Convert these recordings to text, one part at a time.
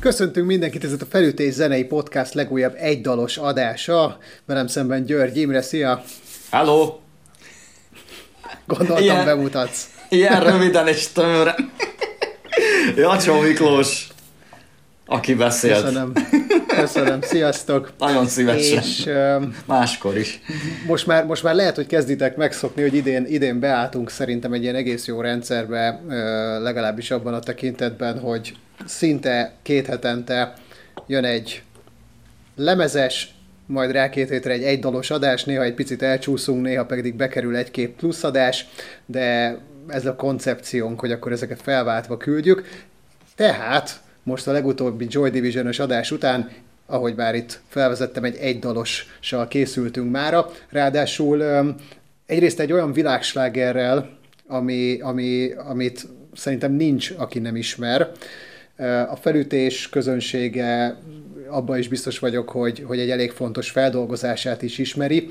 Köszöntünk mindenkit, ez a Felütés Zenei Podcast legújabb egydalos adása. Velem szemben György Imre, szia! Hello! Gondoltam, ilyen, bemutatsz. Ilyen röviden és tömören. Jacsó Miklós, aki beszélt. Köszönöm. Köszönöm. Sziasztok. Nagyon szívesen. És, um, Máskor is. Most már, most már lehet, hogy kezditek megszokni, hogy idén, idén beálltunk szerintem egy ilyen egész jó rendszerbe, legalábbis abban a tekintetben, hogy szinte két hetente jön egy lemezes, majd rá két hétre egy egydalos adás, néha egy picit elcsúszunk, néha pedig bekerül egy-két plusz adás, de ez a koncepciónk, hogy akkor ezeket felváltva küldjük. Tehát most a legutóbbi Joy Division-ös adás után, ahogy már itt felvezettem, egy egydalossal készültünk mára, ráadásul egyrészt egy olyan világslágerrel, ami, ami, amit szerintem nincs, aki nem ismer, a felütés közönsége abban is biztos vagyok, hogy, hogy egy elég fontos feldolgozását is ismeri,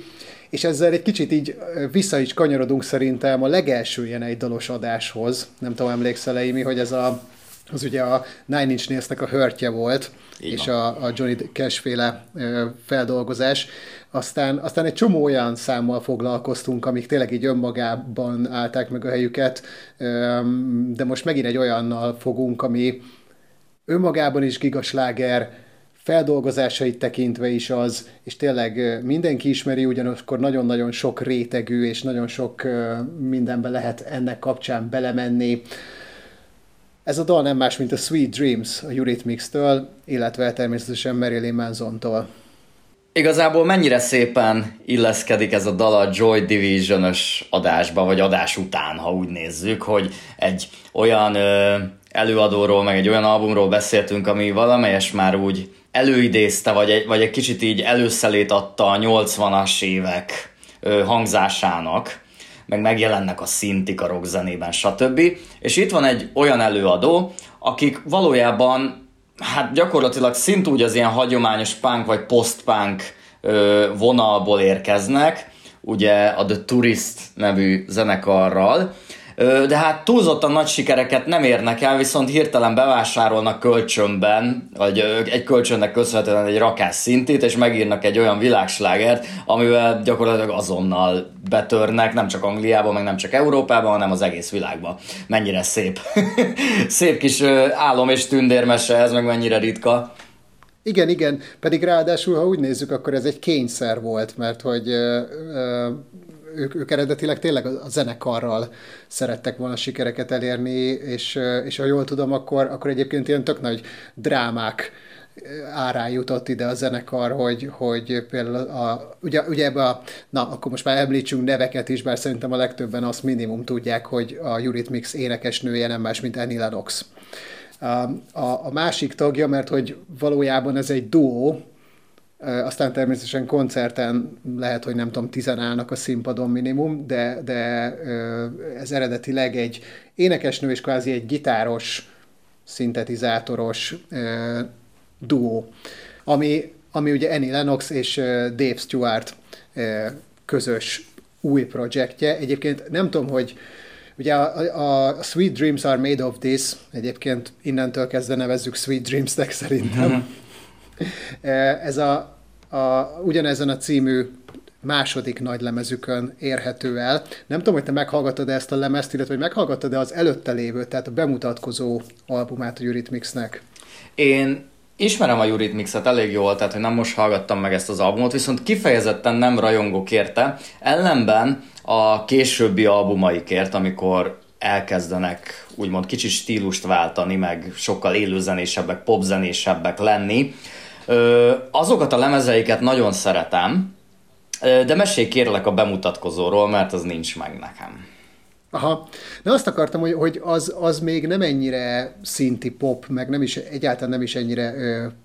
és ezzel egy kicsit így vissza is kanyarodunk szerintem a legelső ilyen egy dalos adáshoz. Nem tudom, emlékszel mi, hogy ez a, az ugye a Nine Inch Nails-nek a hörtje volt, Így és a, a Johnny Cash féle feldolgozás. Aztán, aztán egy csomó olyan számmal foglalkoztunk, amik tényleg így önmagában állták meg a helyüket, de most megint egy olyannal fogunk, ami, önmagában is gigasláger, feldolgozásait tekintve is az, és tényleg mindenki ismeri, ugyanakkor nagyon-nagyon sok rétegű, és nagyon sok mindenbe lehet ennek kapcsán belemenni. Ez a dal nem más, mint a Sweet Dreams a Eurythmics-től, illetve természetesen Marilyn Manson-tól. Igazából mennyire szépen illeszkedik ez a dal a Joy Division-ös adásba, vagy adás után, ha úgy nézzük, hogy egy olyan ö, előadóról, meg egy olyan albumról beszéltünk, ami valamelyes már úgy előidézte, vagy egy, vagy egy kicsit így előszelét adta a 80-as évek ö, hangzásának, meg megjelennek a szintik a rockzenében, stb. És itt van egy olyan előadó, akik valójában hát gyakorlatilag szintúgy az ilyen hagyományos punk vagy post-punk vonalból érkeznek, ugye a The Tourist nevű zenekarral, de hát túlzottan nagy sikereket nem érnek el, viszont hirtelen bevásárolnak kölcsönben, vagy egy kölcsönnek köszönhetően egy rakás szintét, és megírnak egy olyan világslágert, amivel gyakorlatilag azonnal betörnek, nem csak Angliában, meg nem csak Európában, hanem az egész világban. Mennyire szép. szép kis álom és tündérmese ez, meg mennyire ritka. Igen, igen, pedig ráadásul, ha úgy nézzük, akkor ez egy kényszer volt, mert hogy ö, ö, ők, ők eredetileg tényleg a zenekarral szerettek volna sikereket elérni, és, és ha jól tudom, akkor, akkor egyébként ilyen tök nagy drámák árán jutott ide a zenekar, hogy, hogy például a, ugye, ugye ebbe a, na akkor most már említsünk neveket is, bár szerintem a legtöbben azt minimum tudják, hogy a Eurythmics énekesnője nem más, mint Annie Lennox. A, a, a másik tagja, mert hogy valójában ez egy duó, aztán természetesen koncerten lehet, hogy nem tudom, tizen állnak a színpadon minimum, de, de ez eredetileg egy énekesnő és kvázi egy gitáros, szintetizátoros duó, ami, ami ugye Annie Lennox és Dave Stewart közös új projektje. Egyébként nem tudom, hogy Ugye a, a Sweet Dreams are made of this, egyébként innentől kezdve nevezzük Sweet Dreams-nek szerintem. Mm-hmm. Ez a, a, ugyanezen a című második nagy lemezükön érhető el. Nem tudom, hogy te meghallgattad ezt a lemezt, illetve hogy meghallgattad-e az előtte lévő, tehát a bemutatkozó albumát a Eurythmicsnek? Én ismerem a Eurythmics-et elég jól, tehát hogy nem most hallgattam meg ezt az albumot, viszont kifejezetten nem rajongok érte, ellenben a későbbi albumaikért, amikor elkezdenek úgymond kicsit stílust váltani, meg sokkal élőzenésebbek, popzenésebbek lenni, Azokat a lemezeiket nagyon szeretem, de mesélj kérlek a bemutatkozóról, mert az nincs meg nekem. Aha. De azt akartam, hogy, hogy az, az még nem ennyire szinti pop, meg nem is, egyáltalán nem is ennyire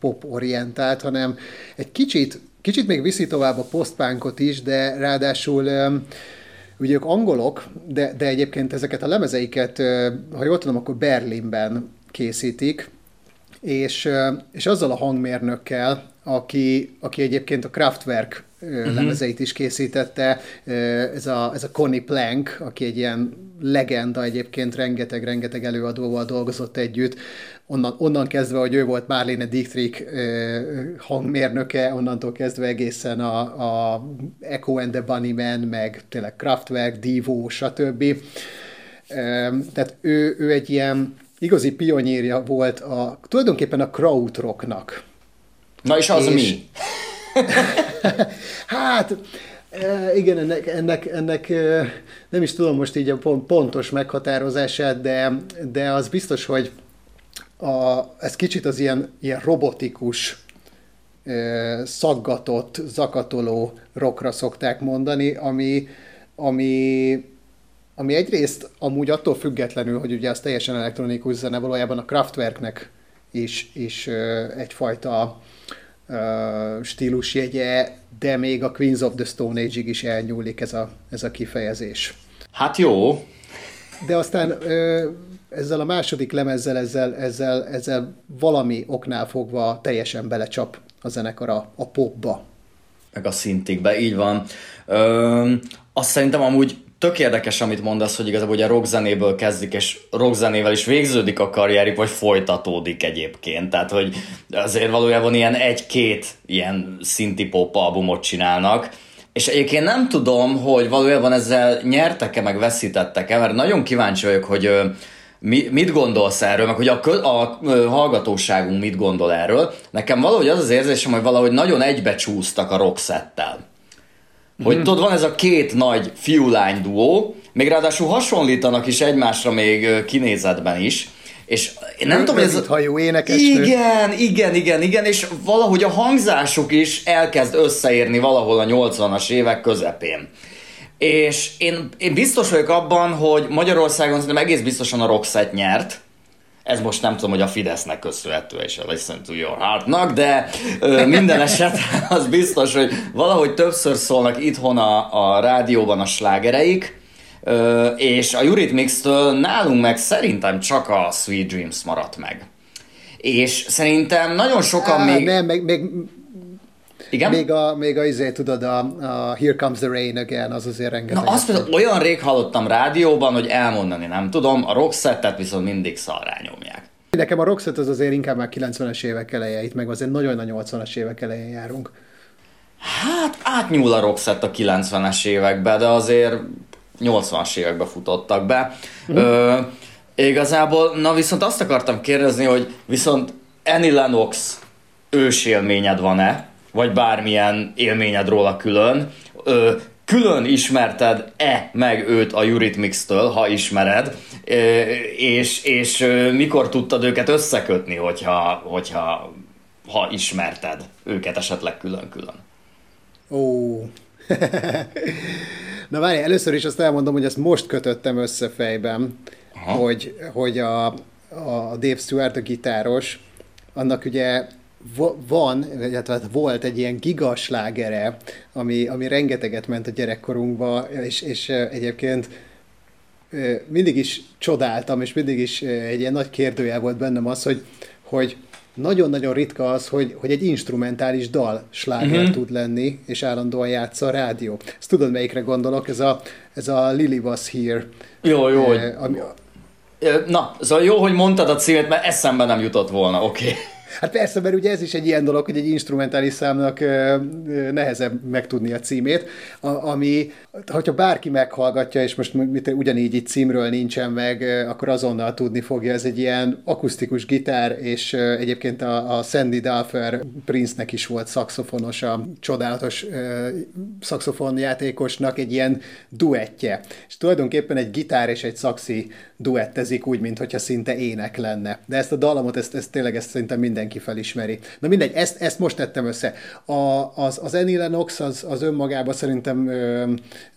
pop-orientált, hanem egy kicsit, kicsit még viszi tovább a postpunkot is, de ráadásul ö, ugye ők angolok, de, de egyébként ezeket a lemezeiket, ha jól tudom, akkor Berlinben készítik, és, és azzal a hangmérnökkel, aki, aki egyébként a Kraftwerk uh-huh. lemezeit is készítette, ez a, ez a Connie Plank, aki egy ilyen legenda egyébként, rengeteg-rengeteg előadóval dolgozott együtt, onnan, onnan kezdve, hogy ő volt Marlene Dietrich hangmérnöke, onnantól kezdve egészen a, a Echo and the Bunnymen, meg tényleg Kraftwerk, Divo, stb. Tehát ő, ő egy ilyen igazi pionírja volt a, tulajdonképpen a krautrocknak. Na és az és, mi? hát, igen, ennek, ennek, ennek nem is tudom most így a pontos meghatározását, de, de az biztos, hogy a, ez kicsit az ilyen, ilyen robotikus, szaggatott, zakatoló rockra szokták mondani, ami, ami, ami egyrészt amúgy attól függetlenül, hogy ugye ez teljesen elektronikus zene, valójában a Kraftwerknek is, is egyfajta stílusjegye, de még a Queens of the Stone Age-ig is elnyúlik ez a, ez a kifejezés. Hát jó. De aztán ezzel a második lemezzel, ezzel, ezzel, ezzel valami oknál fogva teljesen belecsap a zenekar a, a popba. Meg a szintikbe, így van. Ö, azt szerintem amúgy tök érdekes, amit mondasz, hogy igazából ugye rockzenéből kezdik, és rockzenével is végződik a karrierük, vagy folytatódik egyébként. Tehát, hogy azért valójában ilyen egy-két ilyen szinti pop albumot csinálnak, és egyébként nem tudom, hogy valójában ezzel nyertek-e, meg veszítettek-e, mert nagyon kíváncsi vagyok, hogy mi, mit gondolsz erről, meg hogy a, a, a hallgatóságunk mit gondol erről. Nekem valahogy az az érzésem, hogy valahogy nagyon egybecsúsztak a rockszettel. Hogy hmm. tudod, van ez a két nagy fiú-lány duó, még ráadásul hasonlítanak is egymásra még kinézetben is, és én nem tudom, ez... hajú Igen, igen, igen, igen, és valahogy a hangzásuk is elkezd összeérni valahol a 80-as évek közepén. És én, én biztos vagyok abban, hogy Magyarországon szerintem egész biztosan a Roxette nyert, ez most nem tudom, hogy a Fidesznek köszönhető, és a Listen to Your Heartnak, de ö, minden eset az biztos, hogy valahogy többször szólnak itthon a, a rádióban a slágereik, ö, és a Eurythmics-től nálunk meg szerintem csak a Sweet Dreams maradt meg. És szerintem nagyon sokan Á, még... Nem, meg, meg igen? Még a, még a izé, tudod, a, a Here Comes the Rain Again, az azért rengeteg. Na azt például olyan rég hallottam rádióban, hogy elmondani nem tudom, a rockszettet viszont mindig szarrá nyomják. Nekem a rockset az azért inkább már 90-es évek eleje, itt meg azért nagyon a 80-as évek elején járunk. Hát átnyúl a rockset a 90-es évekbe, de azért 80-as évekbe futottak be. Mm. Ö, igazából, na viszont azt akartam kérdezni, hogy viszont Annie Lennox ősélményed van-e? Vagy bármilyen élményed róla külön, ö, külön ismerted-e meg őt a Eurythmics-től, ha ismered, ö, és, és ö, mikor tudtad őket összekötni, hogyha, hogyha ha ismerted őket esetleg külön-külön? Ó, Na várj, először is azt elmondom, hogy ezt most kötöttem össze fejben, hogy, hogy a, a Dave Stewart, a gitáros, annak ugye van, illetve hát volt egy ilyen gigaslágere, ami, ami rengeteget ment a gyerekkorunkba, és, és egyébként mindig is csodáltam, és mindig is egy ilyen nagy kérdőjel volt bennem az, hogy, hogy nagyon-nagyon ritka az, hogy, hogy egy instrumentális dal sláger uh-huh. tud lenni, és állandóan játsza a rádió. Ezt tudod, melyikre gondolok? Ez a, ez a Lily Was Here. Jó, jó. Eh, ami... Na, szóval jó, hogy mondtad a címet, mert eszembe nem jutott volna, oké. Okay. Hát persze, mert ugye ez is egy ilyen dolog, hogy egy instrumentális számnak nehezebb megtudni a címét, ami, hogyha bárki meghallgatja, és most mit, ugyanígy itt címről nincsen meg, akkor azonnal tudni fogja, ez egy ilyen akusztikus gitár, és egyébként a, a Sandy Duffer Prince-nek is volt szakszofonos, a csodálatos szakszofonjátékosnak egy ilyen duettje. És tulajdonképpen egy gitár és egy szaxi duettezik úgy, mintha szinte ének lenne. De ezt a dallamot, ezt, ezt tényleg ezt szerintem mindenki felismeri. Na mindegy, ezt, ezt most tettem össze. A, az, az Annie Lennox az, az önmagában szerintem ö,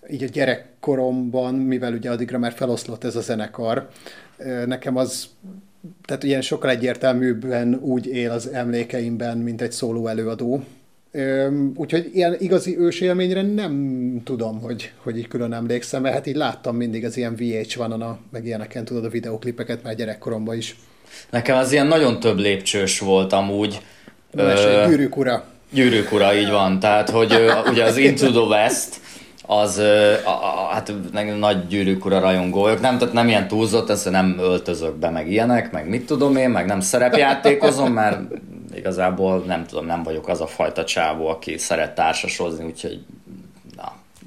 így a gyerekkoromban, mivel ugye addigra már feloszlott ez a zenekar, ö, nekem az tehát ilyen sokkal egyértelműbben úgy él az emlékeimben, mint egy szóló előadó. Úgyhogy ilyen igazi ősélményre nem tudom, hogy, hogy így külön emlékszem, mert hát így láttam mindig az ilyen VH1-on, a, meg ilyeneken tudod a videoklipeket már gyerekkoromban is. Nekem az ilyen nagyon több lépcsős volt amúgy. Ö... Gyűrűk ura. Gyűrűk ura, így van. Tehát, hogy ugye az Into the West, az a, a, hát nagy gyűrűk ura rajongó vagyok. Nem, tehát nem ilyen túlzott, ez nem öltözök be, meg ilyenek, meg mit tudom én, meg nem szerepjátékozom, mert igazából nem tudom, nem vagyok az a fajta csávó, aki szeret társasozni, úgyhogy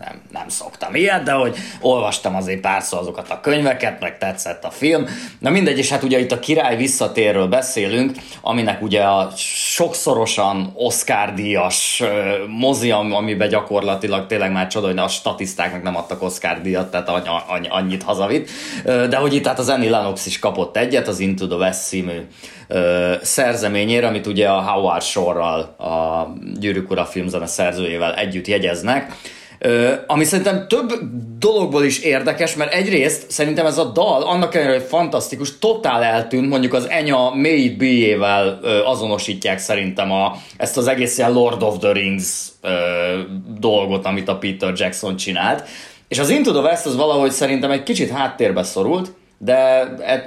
nem, nem szoktam ilyet, de hogy olvastam azért párszor azokat a könyveket, meg tetszett a film. Na mindegy, és hát ugye itt a király visszatérről beszélünk, aminek ugye a sokszorosan Oscar-díjas mozi, amiben gyakorlatilag tényleg már csoda, hogy a statiszták nem adtak Oscar-díjat, tehát annyit hazavitt. De hogy itt hát az Annie Lennox is kapott egyet, az Into the West című szerzeményére, amit ugye a Howard Shore-ral, a Gyűrűk Ura filmzene szerzőjével együtt jegyeznek ami szerintem több dologból is érdekes, mert egyrészt szerintem ez a dal, annak ellenére, hogy fantasztikus, totál eltűnt, mondjuk az Enya May It Be-jével azonosítják szerintem a, ezt az egész ilyen Lord of the Rings dolgot, amit a Peter Jackson csinált. És az Into the West az valahogy szerintem egy kicsit háttérbe szorult, de e,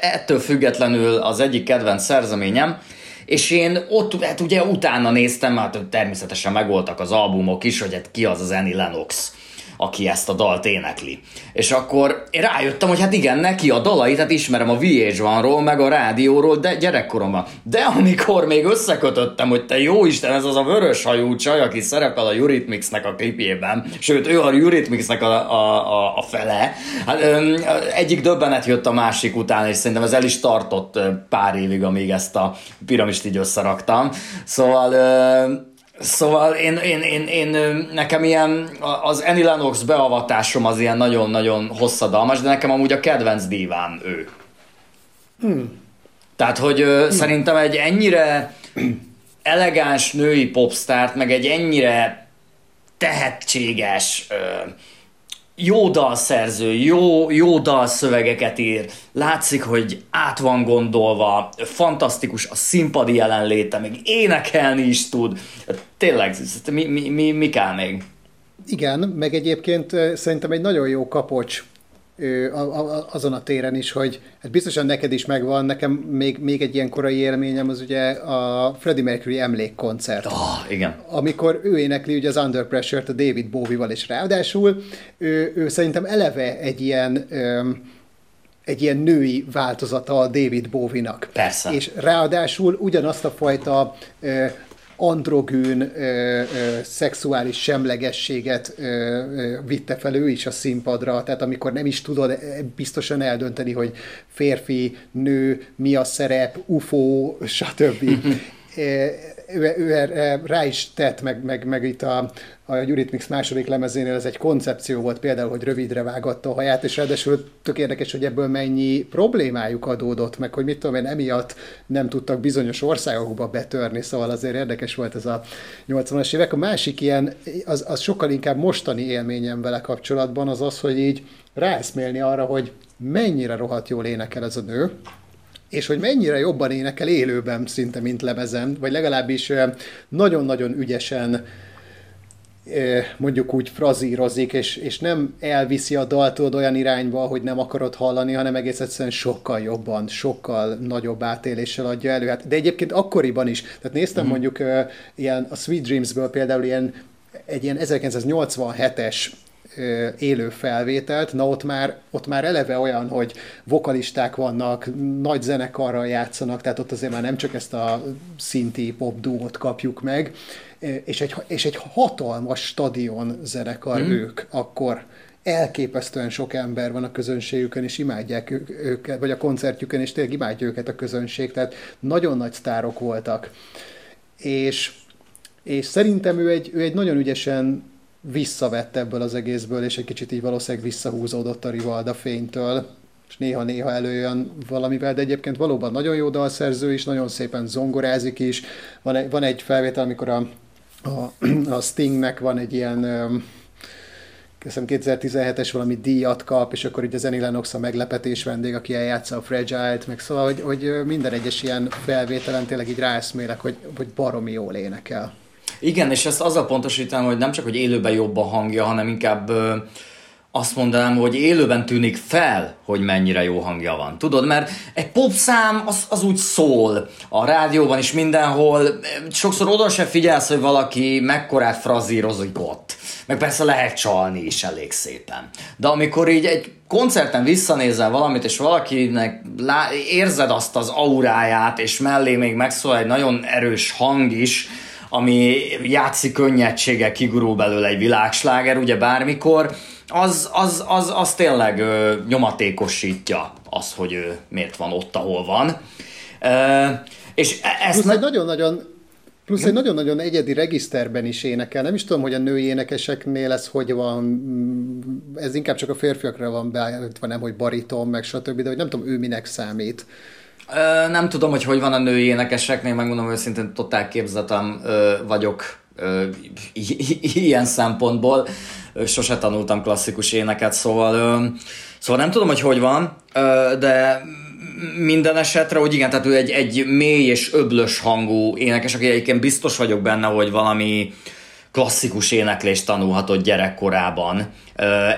ettől függetlenül az egyik kedvenc szerzeményem, és én ott, hát ugye utána néztem, hát természetesen megvoltak az albumok is, hogy hát ki az az Annie Lennox aki ezt a dalt énekli. És akkor én rájöttem, hogy hát igen, neki a dalait, hát ismerem a VH1-ról, meg a rádióról, de gyerekkoromban. De amikor még összekötöttem, hogy te jó Isten, ez az a vörös hajú csaj, aki szerepel a Eurythmicsnek a klipjében, sőt, ő a Eurythmicsnek a, a, a, a fele, hát, öm, egyik döbbenet jött a másik után, és szerintem ez el is tartott pár évig, amíg ezt a piramist így összeraktam. Szóval öm, Szóval én, én, én, én, nekem ilyen, az Annie Lennox beavatásom az ilyen nagyon-nagyon hosszadalmas, de nekem amúgy a kedvenc divám ő. Hmm. Tehát, hogy hmm. szerintem egy ennyire elegáns női popstárt, meg egy ennyire tehetséges, jó dalszerző, jó, jó dalszövegeket ír, látszik, hogy át van gondolva, fantasztikus a színpadi jelenléte, még énekelni is tud. Tényleg, mi, mi, mi, mi kell még? Igen, meg egyébként szerintem egy nagyon jó kapocs azon a téren is, hogy hát biztosan neked is megvan, nekem még, még egy ilyen korai élményem az ugye a Freddie Mercury emlékkoncert. Oh, igen. Amikor ő énekli ugye az Under Pressure-t a David Bowie-val, és ráadásul ő, ő szerintem eleve egy ilyen egy ilyen női változata a David Bowie-nak. Persze. És ráadásul ugyanazt a fajta androgűn ö, ö, szexuális semlegességet ö, ö, vitte fel ő is a színpadra, tehát amikor nem is tudod biztosan eldönteni, hogy férfi, nő, mi a szerep, UFO, stb. ő, ő erre rá is tett, meg, meg, meg itt a, a Eurythmics második lemezénél ez egy koncepció volt például, hogy rövidre vágatta a haját, és ráadásul tök érdekes, hogy ebből mennyi problémájuk adódott, meg hogy mit tudom én, emiatt nem tudtak bizonyos országokba betörni, szóval azért érdekes volt ez a 80-as évek. A másik ilyen, az, az sokkal inkább mostani élményem vele kapcsolatban, az az, hogy így ráeszmélni arra, hogy mennyire rohadt jól énekel ez a nő, és hogy mennyire jobban énekel élőben szinte, mint lemezen, vagy legalábbis nagyon-nagyon ügyesen mondjuk úgy frazírozik, és, és nem elviszi a dalt olyan irányba, hogy nem akarod hallani, hanem egész egyszerűen sokkal jobban, sokkal nagyobb átéléssel adja elő. Hát, de egyébként akkoriban is. Tehát néztem mm. mondjuk uh, ilyen a Sweet Dreams-ből például ilyen, egy ilyen 1987-es élő felvételt, na ott már, ott már eleve olyan, hogy vokalisták vannak, nagy zenekarral játszanak, tehát ott azért már nem csak ezt a szinti pop duót kapjuk meg, és egy, és egy hatalmas stadion zenekar mm. ők akkor elképesztően sok ember van a közönségükön, és imádják őket, vagy a koncertjükön, és tényleg imádja őket a közönség, tehát nagyon nagy sztárok voltak. És, és szerintem ő egy, ő egy nagyon ügyesen visszavett ebből az egészből, és egy kicsit így valószínűleg visszahúzódott a Rivalda fénytől, és néha-néha előjön valamivel, de egyébként valóban nagyon jó dalszerző is, nagyon szépen zongorázik is. Van egy, van egy felvétel, amikor a, a, a Stingnek van egy ilyen hiszem 2017-es valami díjat kap, és akkor ugye Zeni Lennox a meglepetés vendég, aki eljátsza a Fragile-t, meg szóval, hogy, hogy minden egyes ilyen felvételen tényleg így ráeszmélek, hogy, hogy baromi jól énekel. Igen, és ezt azzal pontosítom, hogy nem csak, hogy élőben jobb a hangja, hanem inkább azt mondanám, hogy élőben tűnik fel, hogy mennyire jó hangja van. Tudod, mert egy popszám az, az úgy szól a rádióban is mindenhol. Sokszor oda se figyelsz, hogy valaki mekkorát frazírozik ott. Meg persze lehet csalni is elég szépen. De amikor így egy koncerten visszanézel valamit, és valakinek lá- érzed azt az auráját, és mellé még megszól egy nagyon erős hang is, ami játszik könnyedséggel, kigurul belőle egy világsláger, ugye bármikor, az, az, az, az tényleg ö, nyomatékosítja az, hogy ő miért van ott, ahol van. Ö, és e- ezt... Plusz egy nagyon-nagyon Plusz egy nagyon-nagyon egyedi regiszterben is énekel. Nem is tudom, hogy a női énekeseknél ez hogy van, ez inkább csak a férfiakra van beállítva, nem, hogy bariton, meg stb., de hogy nem tudom, ő minek számít. Nem tudom, hogy hogy van a női énekeseknél, megmondom őszintén, totál képzetem vagyok ilyen szempontból. Sose tanultam klasszikus éneket, szóval, szóval nem tudom, hogy hogy van, de minden esetre, hogy igen, tehát ő egy, egy mély és öblös hangú énekes, aki egyébként biztos vagyok benne, hogy valami klasszikus éneklést tanulhatott gyerekkorában.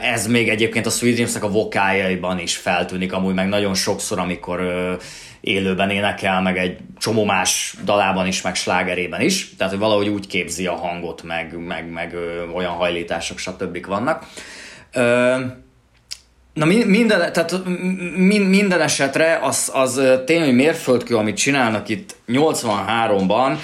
Ez még egyébként a Sweet Dreams-nek a vokájaiban is feltűnik, amúgy meg nagyon sokszor, amikor élőben énekel, meg egy csomó más dalában is, meg slágerében is. Tehát, hogy valahogy úgy képzi a hangot, meg, meg, meg olyan hajlítások, stb. vannak. Na minden, tehát minden esetre az, az tényleg mérföldkő, amit csinálnak itt 83-ban,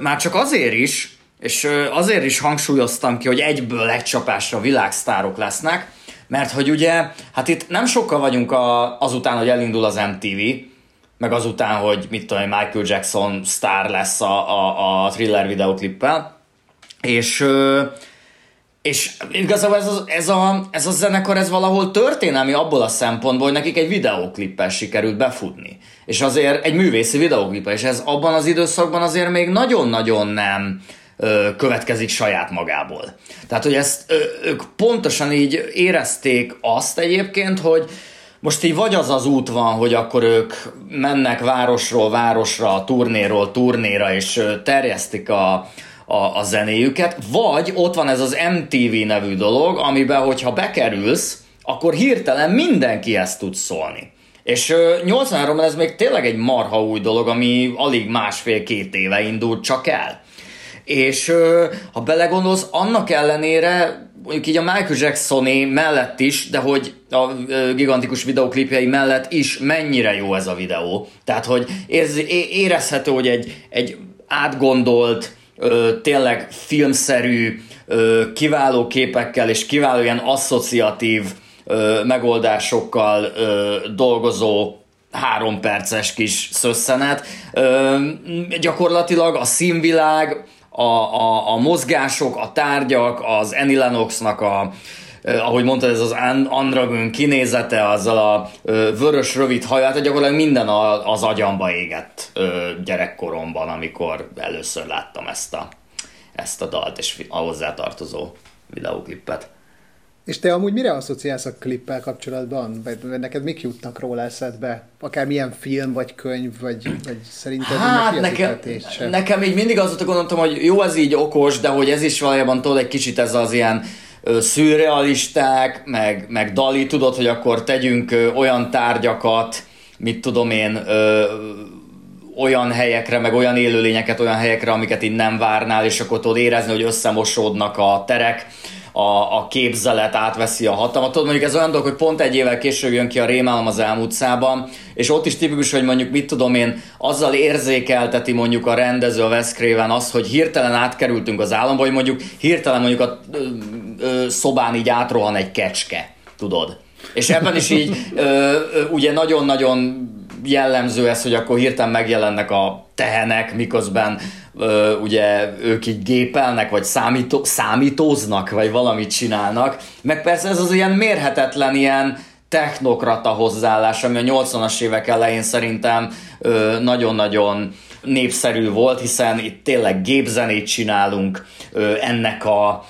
már csak azért is, és azért is hangsúlyoztam ki, hogy egyből egy csapásra világsztárok lesznek, mert hogy ugye, hát itt nem sokkal vagyunk a, azután, hogy elindul az MTV, meg azután, hogy mit tudom, Michael Jackson sztár lesz a, a, a thriller videoklippel, és és igazából ez a, ez, a, ez a zenekar, ez valahol történelmi abból a szempontból, hogy nekik egy videóklippel sikerült befutni. És azért egy művészi videóklippel, és ez abban az időszakban azért még nagyon-nagyon nem következik saját magából. Tehát, hogy ezt ők pontosan így érezték azt egyébként, hogy most így vagy az az út van, hogy akkor ők mennek városról városra, turnéról turnéra, és terjesztik a, a, a zenéjüket, vagy ott van ez az MTV nevű dolog, amiben, hogyha bekerülsz, akkor hirtelen mindenki ezt tud szólni. És 83-ban ez még tényleg egy marha új dolog, ami alig másfél-két éve indult csak el. És ha belegondolsz, annak ellenére mondjuk így a Michael Jacksoné mellett is, de hogy a gigantikus videoklipjei mellett is mennyire jó ez a videó. Tehát, hogy érz, érezhető, hogy egy, egy átgondolt, ö, tényleg filmszerű, ö, kiváló képekkel és kiváló ilyen asszociatív ö, megoldásokkal ö, dolgozó három perces kis szösszenet. Ö, gyakorlatilag a színvilág, a, a, a mozgások, a tárgyak, az Annie Lennoxnak a, ahogy mondtad, ez az Andragon kinézete, azzal a vörös rövid haját, hát gyakorlatilag minden az agyamba égett gyerekkoromban, amikor először láttam ezt a, ezt a dalt és a hozzátartozó videóklippet. És te amúgy mire asszociálsz a klippel kapcsolatban? Vagy neked mik jutnak róla eszedbe? Akár milyen film, vagy könyv, vagy, vagy szerinted hát, nekem, nekem így mindig azt gondoltam, hogy jó, ez így okos, de hogy ez is valójában tudod egy kicsit ez az ilyen szürrealisták, meg, meg Dali, tudod, hogy akkor tegyünk olyan tárgyakat, mit tudom én, ö, olyan helyekre, meg olyan élőlényeket olyan helyekre, amiket így nem várnál, és akkor tudod érezni, hogy összemosódnak a terek a, a képzelet átveszi a hatalmat. Tudod, mondjuk ez olyan dolog, hogy pont egy évvel később jön ki a Rémálom az elmúltszában, és ott is tipikus, hogy mondjuk mit tudom én, azzal érzékelteti mondjuk a rendező, a Wes azt, hogy hirtelen átkerültünk az államba, hogy mondjuk hirtelen mondjuk a szobán így átrohan egy kecske, tudod. És ebben is így ugye nagyon-nagyon jellemző ez, hogy akkor hirtelen megjelennek a tehenek, miközben ö, ugye ők így gépelnek, vagy számító, számítóznak, vagy valamit csinálnak. Meg persze ez az ilyen mérhetetlen ilyen technokrata hozzáállás, ami a 80-as évek elején szerintem ö, nagyon-nagyon népszerű volt, hiszen itt tényleg gépzenét csinálunk, ennek a,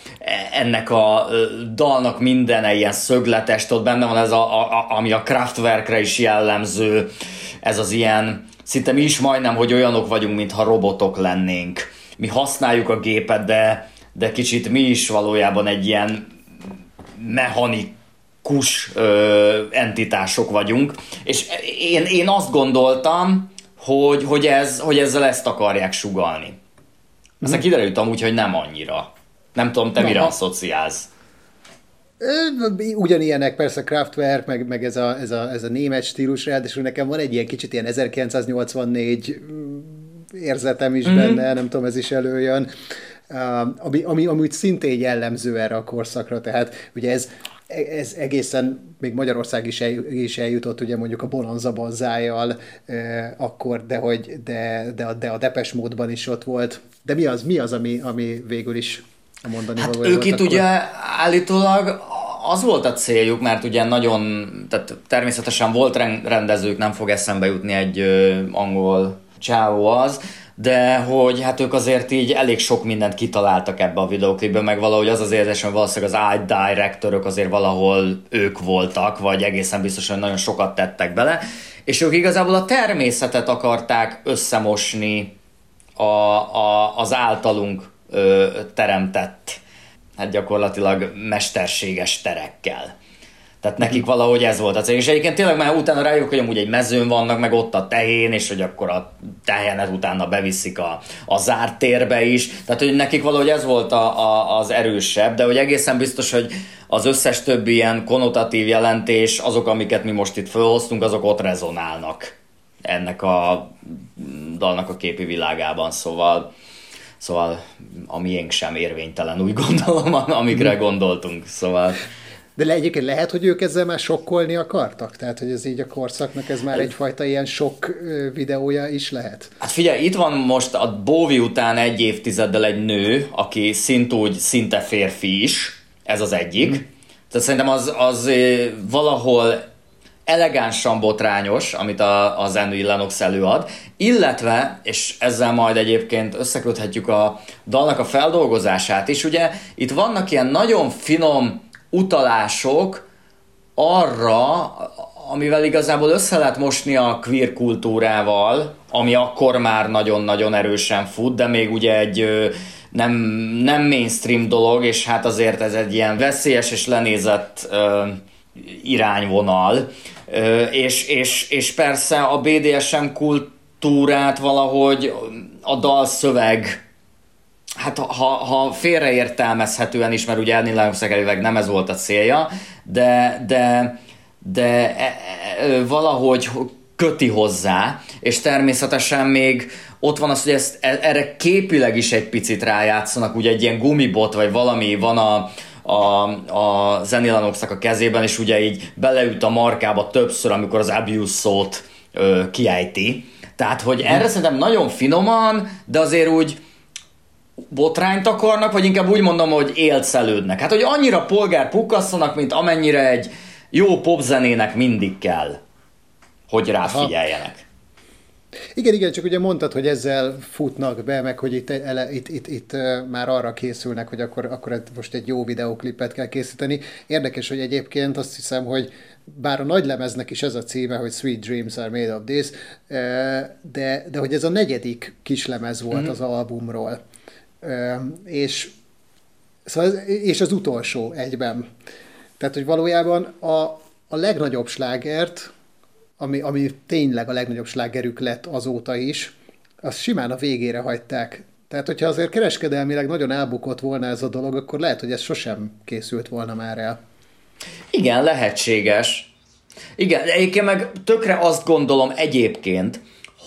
ennek a dalnak minden ilyen szögletes, ott benne van ez, a, a, ami a Kraftwerkre is jellemző, ez az ilyen szinte mi is majdnem, hogy olyanok vagyunk, mintha robotok lennénk. Mi használjuk a gépet, de, de kicsit mi is valójában egy ilyen mechanik, kus ö, entitások vagyunk, és én, én azt gondoltam, hogy, hogy, ez, hogy ezzel ezt akarják sugalni. Aztán hmm. kiderült amúgy, hogy nem annyira. Nem tudom, te Na, mire asszociálsz? Ugyanilyenek persze Kraftwerk, meg, meg ez, a, ez, a, ez a német stílus, ráadásul nekem van egy ilyen kicsit ilyen 1984 mm, érzetem is mm-hmm. benne, nem tudom, ez is előjön, ami, ami, ami úgy szintén jellemző erre a korszakra, tehát ugye ez, ez egészen még Magyarország is, el, is eljutott, ugye mondjuk a Bonanza banzájjal eh, akkor, de, hogy, de, de, a, de a Depes módban is ott volt. De mi az, mi az ami, ami végül is a mondani hát ők itt akkor? ugye állítólag az volt a céljuk, mert ugye nagyon, tehát természetesen volt rendezők, nem fog eszembe jutni egy ö, angol csávó az, de hogy hát ők azért így elég sok mindent kitaláltak ebbe a videoklipbe, meg valahogy az az érzés, hogy valószínűleg az art directorok azért valahol ők voltak, vagy egészen biztosan nagyon sokat tettek bele, és ők igazából a természetet akarták összemosni a, a, az általunk ö, teremtett, hát gyakorlatilag mesterséges terekkel. Tehát nekik valahogy ez volt a cél. És egyébként tényleg már utána rájuk, hogy amúgy egy mezőn vannak, meg ott a tehén, és hogy akkor a tehenet utána beviszik a, a zárt térbe is. Tehát, hogy nekik valahogy ez volt a, a, az erősebb, de hogy egészen biztos, hogy az összes többi ilyen konotatív jelentés, azok, amiket mi most itt felhoztunk, azok ott rezonálnak ennek a dalnak a képi világában, szóval Szóval a miénk sem érvénytelen, úgy gondolom, amikre gondoltunk. Szóval... De le, egyébként lehet, hogy ők ezzel már sokkolni akartak? Tehát, hogy ez így a korszaknak ez már egyfajta ilyen sok videója is lehet? Hát figyelj, itt van most a Bóvi után egy évtizeddel egy nő, aki szintúgy szinte férfi is, ez az egyik. Hmm. Tehát szerintem az, az valahol elegánsan botrányos, amit a, a Zenui Lennox előad, illetve, és ezzel majd egyébként összeköthetjük a dalnak a feldolgozását is, ugye itt vannak ilyen nagyon finom utalások arra, amivel igazából össze lehet mosni a queer kultúrával, ami akkor már nagyon-nagyon erősen fut, de még ugye egy nem, nem mainstream dolog, és hát azért ez egy ilyen veszélyes és lenézett ö, irányvonal. Ö, és, és, és persze a BDSM kultúrát valahogy a dalszöveg hát ha, ha félreértelmezhetően is, mert ugye elnézőleg nem ez volt a célja, de, de, de e, e, valahogy köti hozzá, és természetesen még ott van az, hogy ezt, e, erre képileg is egy picit rájátszanak, ugye egy ilyen gumibot, vagy valami van a, a, a Zenilanoxnak a kezében, és ugye így beleüt a markába többször, amikor az abuse szót ö, kiejti. Tehát, hogy erre szerintem nagyon finoman, de azért úgy botrányt akarnak, vagy inkább úgy mondom, hogy élcelődnek. Hát, hogy annyira polgár pukasszanak, mint amennyire egy jó popzenének mindig kell, hogy ráfigyeljenek. Igen, igen, csak ugye mondtad, hogy ezzel futnak be, meg hogy itt, ele, itt, itt, itt már arra készülnek, hogy akkor, akkor most egy jó videoklipet kell készíteni. Érdekes, hogy egyébként azt hiszem, hogy bár a nagy lemeznek is ez a címe, hogy Sweet Dreams are made of this, de, de hogy ez a negyedik kislemez volt mm-hmm. az albumról. És, szóval ez, és az utolsó egyben. Tehát, hogy valójában a, a legnagyobb slágert, ami, ami tényleg a legnagyobb slágerük lett azóta is, azt simán a végére hagyták. Tehát, hogyha azért kereskedelmileg nagyon elbukott volna ez a dolog, akkor lehet, hogy ez sosem készült volna már el. Igen, lehetséges. Igen, egyébként meg tökre azt gondolom egyébként,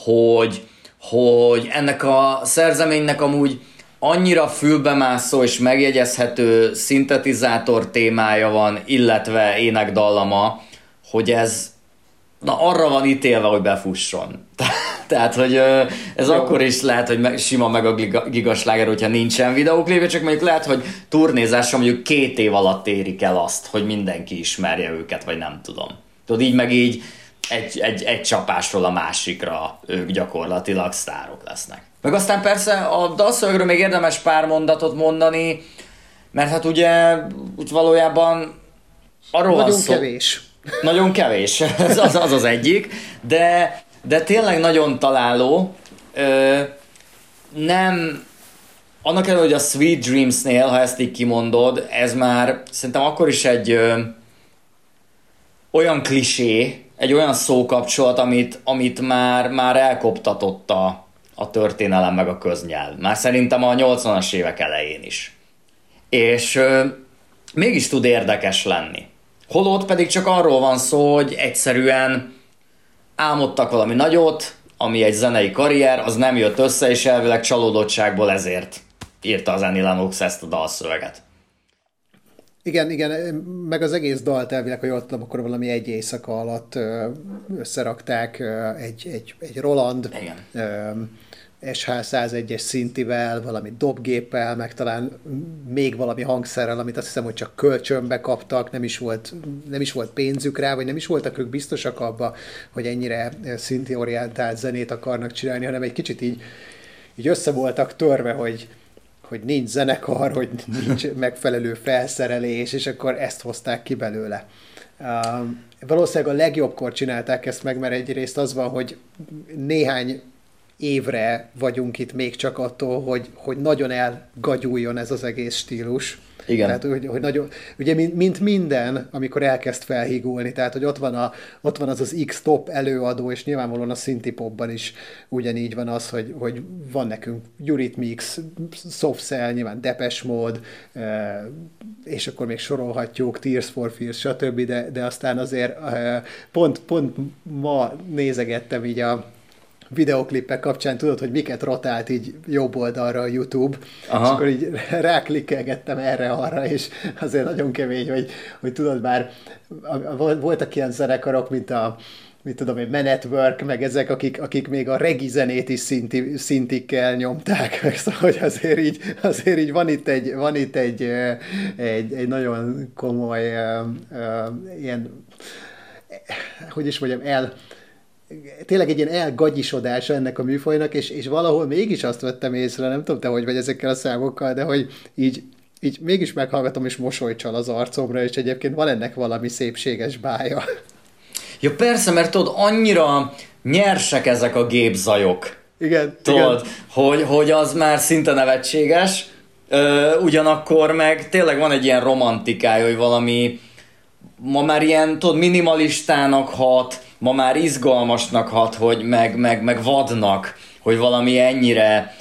hogy, hogy ennek a szerzeménynek amúgy annyira fülbemászó és megjegyezhető szintetizátor témája van, illetve énekdallama, hogy ez na arra van ítélve, hogy befusson. Tehát, hogy ez Jó. akkor is lehet, hogy sima meg a gigasláger, hogyha nincsen videóklipje, csak mondjuk lehet, hogy turnézással mondjuk két év alatt érik el azt, hogy mindenki ismerje őket, vagy nem tudom. Tudod, így meg így egy, egy, egy csapásról a másikra ők gyakorlatilag sztárok lesznek. Meg aztán persze a dalszövegről még érdemes pár mondatot mondani, mert hát ugye úgy valójában arról Nagyon szó... kevés. Nagyon kevés, az az, az, az egyik, de, de tényleg nagyon találó. Ö, nem, annak ellenére, hogy a Sweet Dreams-nél, ha ezt így kimondod, ez már szerintem akkor is egy, ö, olyan klisé, egy olyan szókapcsolat, amit, amit már, már elkoptatott a, a történelem meg a köznyelv. Már szerintem a 80-as évek elején is. És ö, mégis tud érdekes lenni. Holott pedig csak arról van szó, hogy egyszerűen álmodtak valami nagyot, ami egy zenei karrier, az nem jött össze, és elvileg csalódottságból ezért írta az Annie Lennox ezt a dalszöveget. Igen, igen, meg az egész dalt elvileg, hogy ott akkor valami egy éjszaka alatt összerakták egy, egy, egy Roland Igen. SH101-es szintivel, valami dobgéppel, meg talán még valami hangszerrel, amit azt hiszem, hogy csak kölcsönbe kaptak, nem is volt, nem is volt pénzük rá, vagy nem is voltak ők biztosak abba, hogy ennyire szintiorientált zenét akarnak csinálni, hanem egy kicsit így, így össze voltak törve, hogy, hogy nincs zenekar, hogy nincs megfelelő felszerelés, és akkor ezt hozták ki belőle. Uh, valószínűleg a legjobbkor csinálták ezt meg, mert egyrészt az van, hogy néhány évre vagyunk itt még csak attól, hogy, hogy nagyon elgagyuljon ez az egész stílus. Igen. Tehát, hogy, hogy nagyon, ugye, mint, mint minden, amikor elkezd felhígulni, tehát, hogy ott van, a, ott van az az X-top előadó, és nyilvánvalóan a szintipopban is ugyanígy van az, hogy, hogy van nekünk Eurythmics, Soft Cell, nyilván Depes Mode, és akkor még sorolhatjuk, Tears for Fears, stb., de, de aztán azért pont, pont ma nézegettem így a, videoklippek kapcsán tudod, hogy miket rotált így jobb oldalra a YouTube, Aha. és akkor így ráklikkelgettem erre-arra, és azért nagyon kemény, hogy, hogy tudod már, voltak ilyen zenekarok, mint a mit tudom én, Manetwork, meg ezek, akik, akik még a regi zenét is szinti, szintikkel nyomták, meg szóval, hogy azért így, azért így van itt egy, van itt egy, egy, egy nagyon komoly uh, uh, ilyen, hogy is mondjam, el, tényleg egy ilyen elgagyisodása ennek a műfajnak, és, és valahol mégis azt vettem észre, nem tudom te, hogy vagy ezekkel a számokkal, de hogy így, így mégis meghallgatom, és mosolycsal az arcomra, és egyébként van ennek valami szépséges bája. Ja persze, mert tudod, annyira nyersek ezek a gépzajok. Igen, tudod, igen. Hogy, hogy az már szinte nevetséges, Ö, ugyanakkor meg tényleg van egy ilyen romantikája, hogy valami ma már ilyen, tudod, minimalistának hat, ma már izgalmasnak hat, hogy meg, meg, meg vadnak, hogy valami ennyire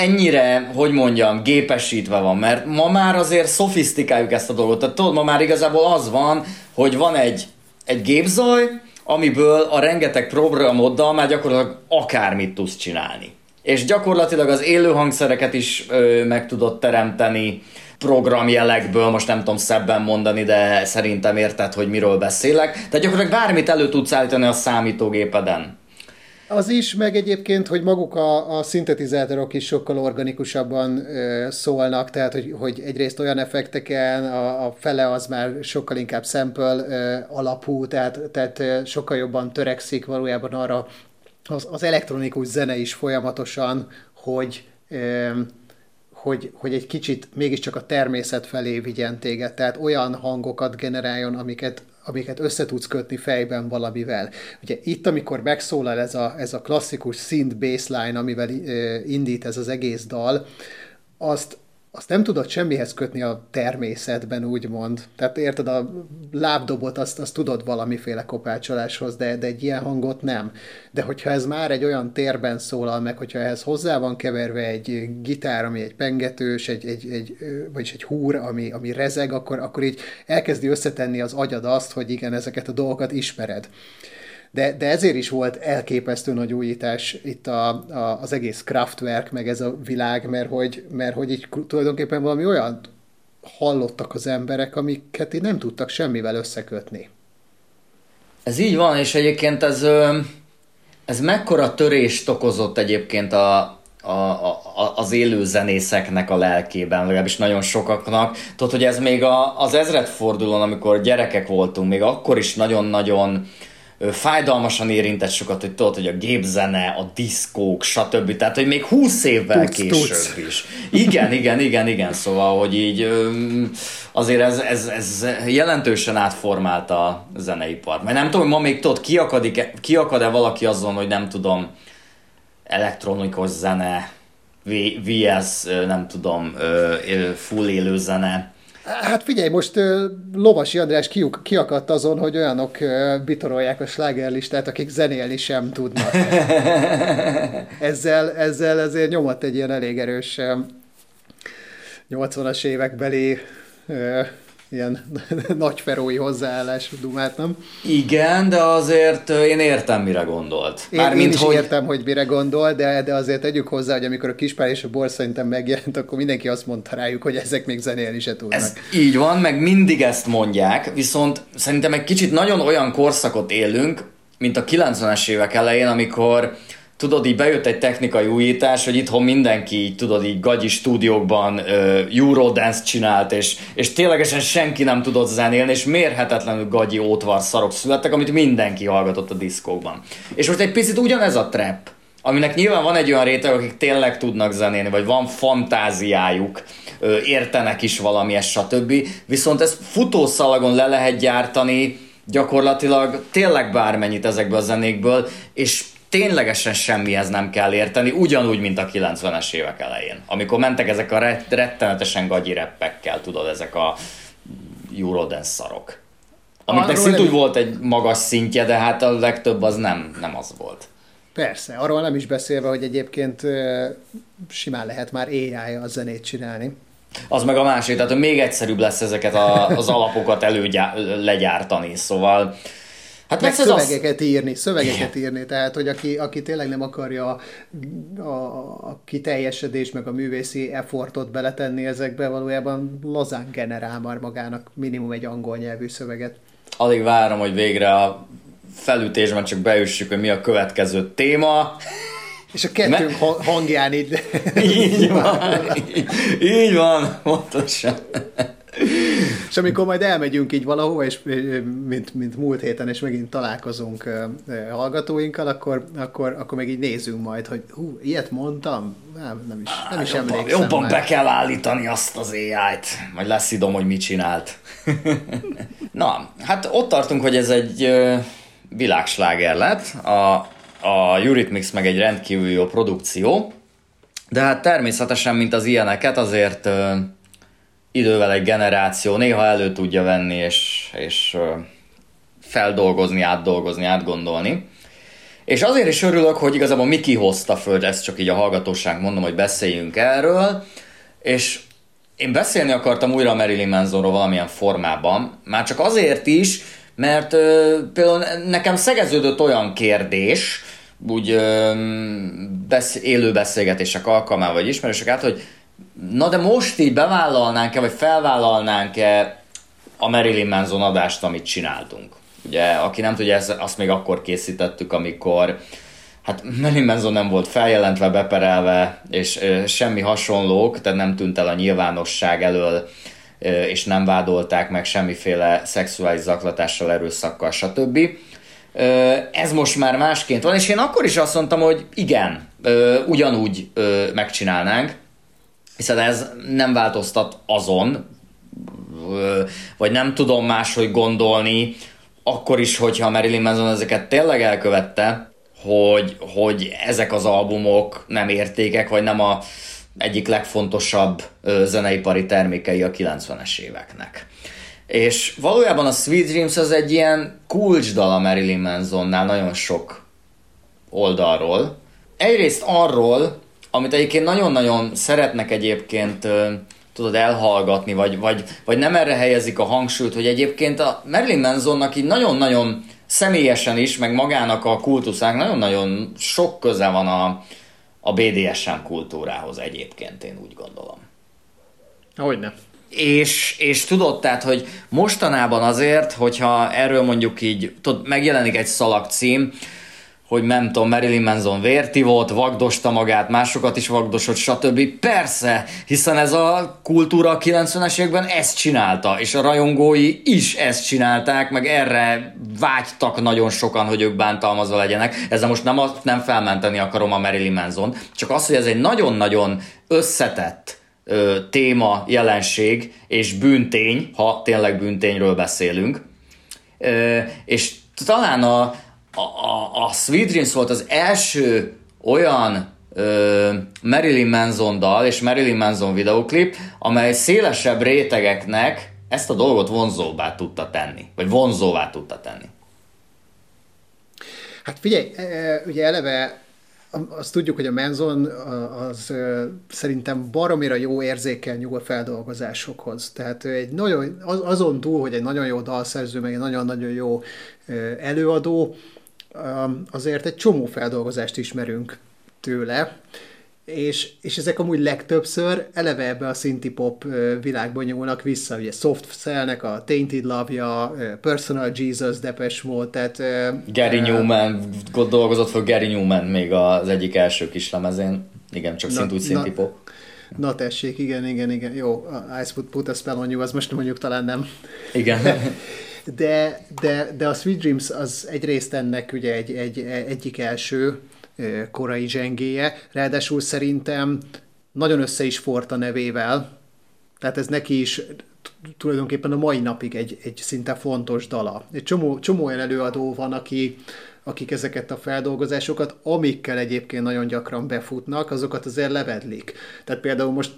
ennyire, hogy mondjam, gépesítve van, mert ma már azért szofisztikáljuk ezt a dolgot. Tehát tudod, ma már igazából az van, hogy van egy, egy gépzaj, amiből a rengeteg programoddal már gyakorlatilag akármit tudsz csinálni. És gyakorlatilag az élő hangszereket is ö, meg tudod teremteni, programjelekből, most nem tudom szebben mondani, de szerintem érted, hogy miről beszélek. Tehát gyakorlatilag bármit elő tudsz állítani a számítógépeden. Az is, meg egyébként, hogy maguk a, a szintetizátorok is sokkal organikusabban ö, szólnak, tehát hogy, hogy egyrészt olyan effekteken, a, a fele az már sokkal inkább sample ö, alapú, tehát, tehát ö, sokkal jobban törekszik valójában arra az, az elektronikus zene is folyamatosan, hogy hogy, hogy egy kicsit mégiscsak a természet felé vigyen téged, tehát olyan hangokat generáljon, amiket, amiket össze tudsz kötni fejben valamivel. Ugye itt, amikor megszólal ez a, ez a klasszikus synth baseline, amivel indít ez az egész dal, azt, azt nem tudod semmihez kötni a természetben, úgymond. Tehát érted, a lábdobot azt, azt tudod valamiféle kopácsoláshoz, de, de egy ilyen hangot nem. De hogyha ez már egy olyan térben szólal meg, hogyha ehhez hozzá van keverve egy gitár, ami egy pengetős, egy, egy, egy, vagyis egy húr, ami, ami rezeg, akkor, akkor így elkezdi összetenni az agyad azt, hogy igen, ezeket a dolgokat ismered. De, de ezért is volt elképesztő nagy újítás itt a, a, az egész Kraftwerk, meg ez a világ, mert hogy, mert hogy így tulajdonképpen valami olyan hallottak az emberek, amiket így nem tudtak semmivel összekötni. Ez így van, és egyébként ez, ez mekkora törést okozott egyébként a, a, a, az élő zenészeknek a lelkében, legalábbis nagyon sokaknak. Tudod, hogy ez még a, az ezredfordulón, amikor gyerekek voltunk, még akkor is nagyon-nagyon fájdalmasan érintett sokat, hogy tudod, hogy a gépzene, a diszkók, stb. Tehát, hogy még 20 évvel tudsz, később tudsz. is. Igen, igen, igen, igen, szóval, hogy így azért ez, ez, ez jelentősen átformálta a zeneipart. Mert nem tudom, hogy ma még tudod, kiakad-e, kiakad-e valaki azon, hogy nem tudom, elektronikus zene, VS, nem tudom, full élő zene, Hát figyelj, most Lovasi András ki, kiakadt azon, hogy olyanok bitorolják a slágerlistát, akik zenélni sem tudnak. ezzel, ezzel ezért nyomott egy ilyen elég erős uh, 80-as évekbeli ilyen nagyferói hozzáállás dumát, nem? Igen, de azért én értem, mire gondolt. Én, Mármint, én is hogy... értem, hogy mire gondol, de, de azért tegyük hozzá, hogy amikor a Kispár és a Bor szerintem megjelent, akkor mindenki azt mondta rájuk, hogy ezek még zenélni se tudnak. Ez így van, meg mindig ezt mondják, viszont szerintem egy kicsit nagyon olyan korszakot élünk, mint a 90-es évek elején, amikor tudod, így bejött egy technikai újítás, hogy itthon mindenki, tudod, így gagyi stúdiókban uh, Eurodance csinált, és, és ténylegesen senki nem tudott zenélni, és mérhetetlenül gagyi ótvar szarok születtek, amit mindenki hallgatott a diszkókban. És most egy picit ugyanez a trap, aminek nyilván van egy olyan réteg, akik tényleg tudnak zenélni, vagy van fantáziájuk, értenek is valami, stb. Viszont ezt futószalagon le lehet gyártani gyakorlatilag tényleg bármennyit ezekből a zenékből, és ténylegesen semmihez nem kell érteni, ugyanúgy, mint a 90-es évek elején. Amikor mentek ezek a rettenetesen gagyi reppekkel, tudod, ezek a Eurodance szarok. Amiknek szintúgy nem... volt egy magas szintje, de hát a legtöbb az nem, nem az volt. Persze, arról nem is beszélve, hogy egyébként simán lehet már ai a zenét csinálni. Az meg a másik, tehát még egyszerűbb lesz ezeket a, az alapokat előgyá, legyártani, szóval Hát meg szövegeket az... írni, szövegeket Igen. írni, tehát hogy aki, aki tényleg nem akarja a, a, a kiteljesedés, meg a művészi effortot beletenni ezekbe, valójában lazán generál már magának minimum egy angol nyelvű szöveget. Alig várom, hogy végre a felütésben csak beüssük, hogy mi a következő téma. És a kettőnk Me... hangján így... Így van, így, így van, pontosan. És amikor majd elmegyünk így valahova, és mint, mint múlt héten, és megint találkozunk hallgatóinkkal, akkor, akkor, akkor meg így nézzünk majd, hogy hú, ilyet mondtam? Nem, nem is, nem is jobban, emlékszem. Jobban már. be kell állítani azt az AI-t, majd lesz idom, hogy mit csinált. Na, hát ott tartunk, hogy ez egy világsláger lett, a, a Eurythmics meg egy rendkívül jó produkció, de hát természetesen, mint az ilyeneket, azért idővel egy generáció néha elő tudja venni, és, és feldolgozni, átdolgozni, átgondolni. És azért is örülök, hogy igazából mi kihozta föl, ezt csak így a hallgatóság mondom, hogy beszéljünk erről, és én beszélni akartam újra Marilyn Mansonról valamilyen formában, már csak azért is, mert ö, például nekem szegeződött olyan kérdés, úgy ö, besz, élő beszélgetések alkalmával, vagy ismerősek át, hogy Na de most így bevállalnánk-e, vagy felvállalnánk-e a Marilyn Manson adást, amit csináltunk? Ugye, aki nem tudja, ezt, azt még akkor készítettük, amikor hát Marilyn Manson nem volt feljelentve, beperelve, és ö, semmi hasonlók, tehát nem tűnt el a nyilvánosság elől, ö, és nem vádolták meg semmiféle szexuális zaklatással, erőszakkal, stb. Ö, ez most már másként van, és én akkor is azt mondtam, hogy igen, ugyanúgy megcsinálnánk, hiszen ez nem változtat azon, vagy nem tudom máshogy gondolni, akkor is, hogyha Marilyn Manson ezeket tényleg elkövette, hogy, hogy ezek az albumok nem értékek, vagy nem a egyik legfontosabb zeneipari termékei a 90-es éveknek. És valójában a Sweet Dreams az egy ilyen kulcsdal a Marilyn Mansonnál nagyon sok oldalról. Egyrészt arról, amit egyébként nagyon-nagyon szeretnek egyébként tudod elhallgatni, vagy, vagy, vagy nem erre helyezik a hangsúlyt, hogy egyébként a Marilyn Mansonnak így nagyon-nagyon személyesen is, meg magának a kultuszának nagyon-nagyon sok köze van a, a BDSM kultúrához egyébként, én úgy gondolom. Hogyne. És, és tudod, tehát, hogy mostanában azért, hogyha erről mondjuk így, tudod, megjelenik egy szalagcím, hogy nem tudom, Marilyn Manson vérti volt, vagdosta magát, másokat is vagdosott, stb. Persze, hiszen ez a kultúra a 90-es években ezt csinálta, és a rajongói is ezt csinálták, meg erre vágytak nagyon sokan, hogy ők bántalmazva legyenek. Ezzel most nem, nem felmenteni akarom a Marilyn Manson, csak az, hogy ez egy nagyon-nagyon összetett ö, téma, jelenség és bűntény, ha tényleg bűntényről beszélünk. Ö, és talán a, a, a, a Sweet Dreams volt az első olyan ö, Marilyn Manson dal és Marilyn Manson videoklip, amely szélesebb rétegeknek ezt a dolgot vonzóvá tudta tenni, vagy vonzóvá tudta tenni. Hát figyelj, ugye eleve azt tudjuk, hogy a Manson az szerintem baromira jó érzékel nyúl feldolgozásokhoz. Tehát egy nagyon, azon túl, hogy egy nagyon jó dalszerző, meg egy nagyon-nagyon jó előadó, azért egy csomó feldolgozást ismerünk tőle, és, és ezek amúgy legtöbbször eleve ebbe a synthi pop világban nyúlnak vissza, ugye Soft Cell-nek a Tainted Love-ja, Personal Jesus, Depeche Mode, tehát... Gary uh, Newman, dolgozott fel Gary Newman még az egyik első kis lemezén, igen, csak szint úgy synthi pop. Na tessék, igen, igen, igen, jó, I put, put a spell on you, az most mondjuk talán nem. Igen. de, de, de a Sweet Dreams az egyrészt ennek ugye egy, egy, egyik első korai zsengéje, ráadásul szerintem nagyon össze is fort a nevével, tehát ez neki is tulajdonképpen a mai napig egy, egy szinte fontos dala. Egy csomó, csomó olyan előadó van, aki, akik ezeket a feldolgozásokat, amikkel egyébként nagyon gyakran befutnak, azokat azért levedlik. Tehát például most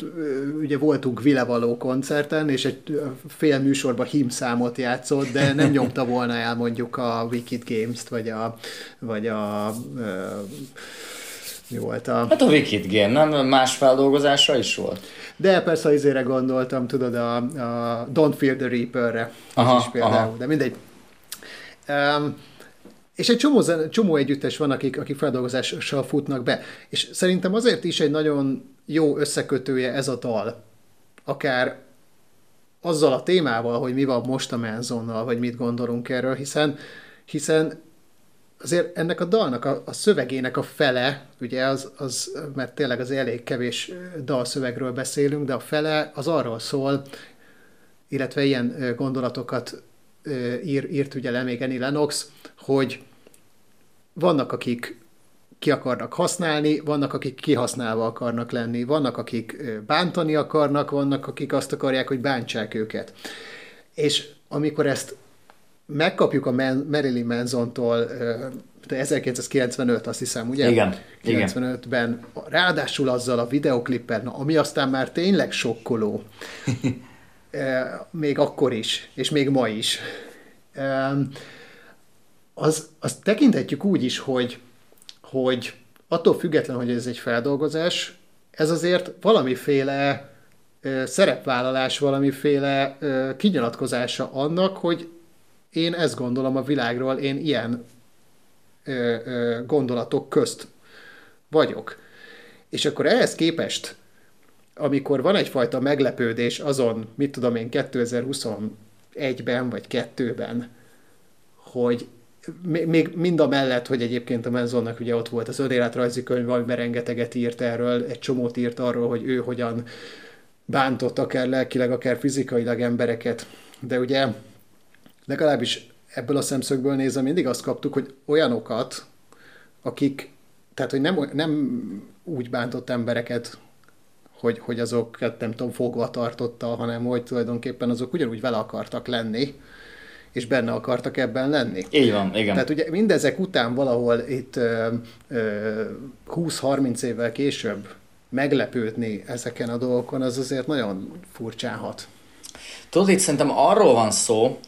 ugye voltunk Vilevaló koncerten, és egy fél műsorban hímszámot játszott, de nem nyomta volna el mondjuk a Wicked Games-t, vagy a, vagy a, mi volt a... Hát a Wicked Game, nem más feldolgozása is volt? De persze az izére gondoltam, tudod, a, a Don't Fear the Reaper-re. Aha, is például, aha. de mindegy. Um, és egy csomó, csomó együttes van, akik, akik feldolgozással futnak be. És szerintem azért is egy nagyon jó összekötője ez a dal. Akár azzal a témával, hogy mi van most a Manzonnal, vagy mit gondolunk erről, hiszen, hiszen azért ennek a dalnak, a, a szövegének a fele, ugye az, az, mert tényleg az elég kevés dalszövegről beszélünk, de a fele az arról szól, illetve ilyen gondolatokat ír, írt ugye le még Annie Lennox, hogy vannak, akik ki akarnak használni, vannak, akik kihasználva akarnak lenni, vannak, akik bántani akarnak, vannak, akik azt akarják, hogy bántsák őket. És amikor ezt megkapjuk a Man- Marilyn Manson-tól 1995, azt hiszem, ugye? Igen. 95-ben, ráadásul azzal a videoklippen, ami aztán már tényleg sokkoló. még akkor is, és még ma is az, azt tekinthetjük úgy is, hogy, hogy attól független, hogy ez egy feldolgozás, ez azért valamiféle szerepvállalás, valamiféle kinyilatkozása annak, hogy én ezt gondolom a világról, én ilyen gondolatok közt vagyok. És akkor ehhez képest, amikor van egyfajta meglepődés azon, mit tudom én, 2021-ben vagy 2-ben, hogy még mind a mellett, hogy egyébként a Menzonnak ugye ott volt az önéletrajzi könyv, amiben rengeteget írt erről, egy csomót írt arról, hogy ő hogyan bántott akár lelkileg, akár fizikailag embereket. De ugye legalábbis ebből a szemszögből nézve mindig azt kaptuk, hogy olyanokat, akik, tehát hogy nem, nem úgy bántott embereket, hogy, hogy azokat nem tudom, fogva tartotta, hanem hogy tulajdonképpen azok ugyanúgy vele akartak lenni, és benne akartak ebben lenni. Így van, igen. Tehát ugye mindezek után valahol itt 20-30 évvel később meglepődni ezeken a dolgokon, az azért nagyon furcsán hat. Tudod, itt szerintem arról van szó,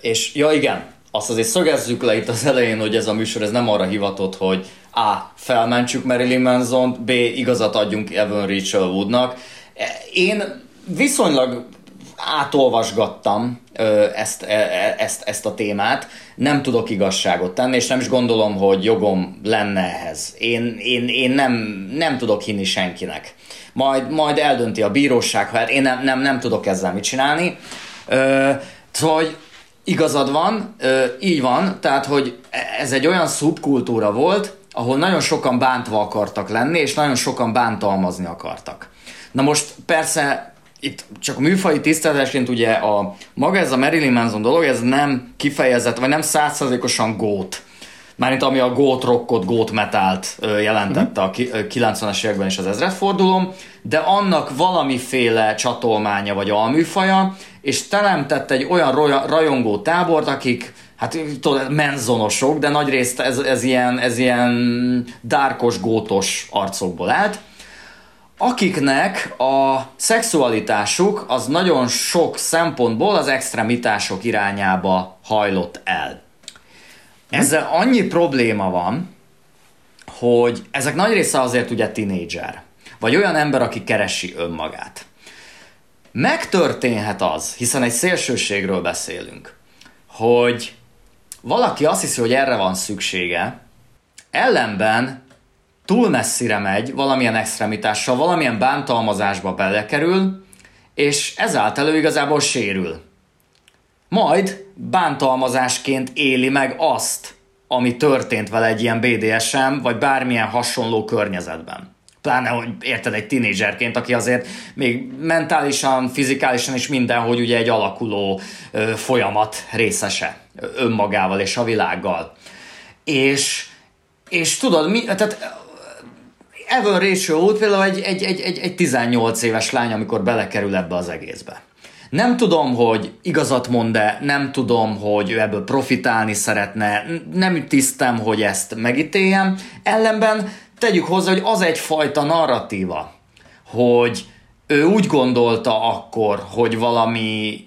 és ja igen, azt azért szögezzük le itt az elején, hogy ez a műsor ez nem arra hivatott, hogy A. felmentsük Marilyn manson B. igazat adjunk Evan Rachel Woodnak. Én viszonylag átolvasgattam ezt, e, e, ezt, ezt a témát, nem tudok igazságot tenni, és nem is gondolom, hogy jogom lenne ehhez. Én, én, én nem, nem tudok hinni senkinek. Majd, majd eldönti a bíróság, hát én nem, nem, nem tudok ezzel mit csinálni. Ö, szóval, hogy igazad van, ö, így van, tehát, hogy ez egy olyan szubkultúra volt, ahol nagyon sokan bántva akartak lenni, és nagyon sokan bántalmazni akartak. Na most persze itt csak a műfai tisztelésként ugye a maga ez a Marilyn Manson dolog, ez nem kifejezett, vagy nem százszerzékosan gót. mármint ami a gót rockot, gót metált jelentette a 90-es években és az ezredfordulón, de annak valamiféle csatolmánya vagy alműfaja, és teremtett egy olyan rajongó tábort, akik hát tudod, menzonosok, de nagyrészt ez, ez, ilyen, ez ilyen dárkos, gótos arcokból állt, akiknek a szexualitásuk az nagyon sok szempontból az extremitások irányába hajlott el. Ezzel annyi probléma van, hogy ezek nagy része azért ugye tinédzser, vagy olyan ember, aki keresi önmagát. Megtörténhet az, hiszen egy szélsőségről beszélünk, hogy valaki azt hiszi, hogy erre van szüksége, ellenben túl messzire megy, valamilyen extremitással, valamilyen bántalmazásba belekerül, és ezáltal ő igazából sérül. Majd bántalmazásként éli meg azt, ami történt vele egy ilyen BDSM, vagy bármilyen hasonló környezetben. Pláne, hogy érted egy tinédzserként, aki azért még mentálisan, fizikálisan is mindenhogy ugye egy alakuló ö, folyamat részese önmagával és a világgal. És, és tudod, mi, tehát Evan Rachel Wood például egy, egy, egy, egy, egy 18 éves lány, amikor belekerül ebbe az egészbe. Nem tudom, hogy igazat mond-e, nem tudom, hogy ő ebből profitálni szeretne, nem tisztem, hogy ezt megítéljem. Ellenben tegyük hozzá, hogy az egyfajta narratíva, hogy ő úgy gondolta akkor, hogy valami,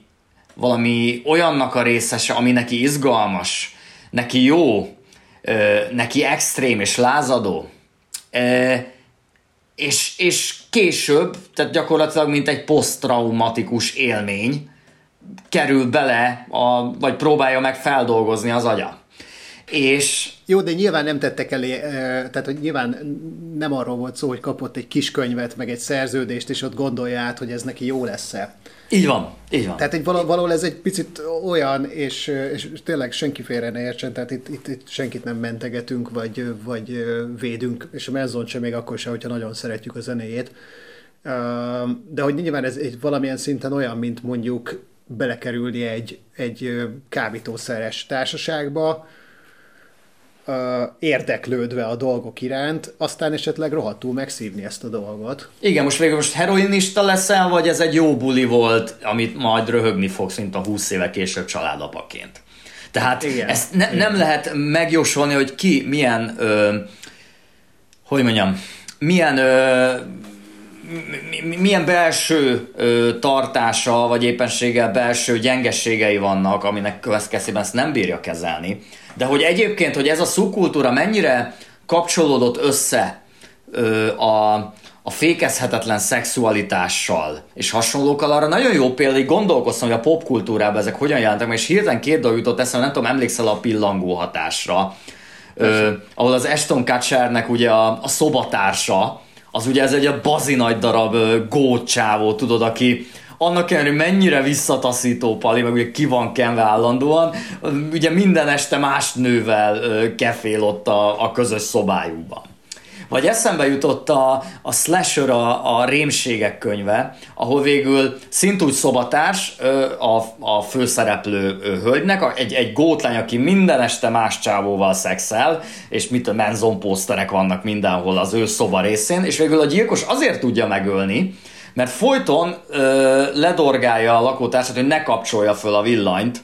valami olyannak a részese, ami neki izgalmas, neki jó, neki extrém és lázadó, és, és később, tehát gyakorlatilag mint egy posztraumatikus élmény kerül bele, a, vagy próbálja meg feldolgozni az agya. És jó, de nyilván nem tettek elé, tehát hogy nyilván nem arról volt szó, hogy kapott egy kis könyvet, meg egy szerződést, és ott gondolja át, hogy ez neki jó lesz-e. Így van, így van. Tehát egy, valahol ez egy picit olyan, és, és tényleg senki félre ne értsen, tehát itt, itt, itt senkit nem mentegetünk, vagy, vagy védünk, és a Menzon sem még akkor sem, hogyha nagyon szeretjük a zenéjét. De hogy nyilván ez egy valamilyen szinten olyan, mint mondjuk belekerülni egy, egy kábítószeres társaságba, érdeklődve a dolgok iránt, aztán esetleg rohadtul megszívni ezt a dolgot. Igen, most végül most heroinista leszel, vagy ez egy jó buli volt, amit majd röhögni fogsz, mint a 20 éve később családapaként. Tehát Igen. ezt ne, Igen. nem lehet megjósolni, hogy ki milyen, ö, hogy mondjam, milyen ö, milyen belső ö, tartása, vagy éppenséggel belső gyengességei vannak, aminek következtében ezt nem bírja kezelni. De hogy egyébként, hogy ez a szubkultúra mennyire kapcsolódott össze ö, a, a fékezhetetlen szexualitással és hasonlókkal, arra nagyon jó példa, hogy gondolkoztam, hogy a popkultúrában ezek hogyan jelentek meg, és hirtelen két dolog jutott eszembe, nem tudom, emlékszel a pillangó hatásra, ö, ahol az Ashton Kutchernek ugye a, a szobatársa, az ugye ez egy a bazi nagy darab gócsávó, tudod, aki annak ellenére, mennyire visszataszító Pali, meg ugye ki van kenve állandóan, ugye minden este más nővel kefél ott a, a közös szobájukban. Vagy eszembe jutott a, a Slasher, a, a rémségek könyve, ahol végül szintúgy szobatárs a, a főszereplő hölgynek, egy, egy gótlány, aki minden este más csávóval szexel, és mit a menzon poszterek vannak mindenhol az ő szoba részén, és végül a gyilkos azért tudja megölni, mert folyton ö, ledorgálja a lakótársat, hogy ne kapcsolja föl a villanyt,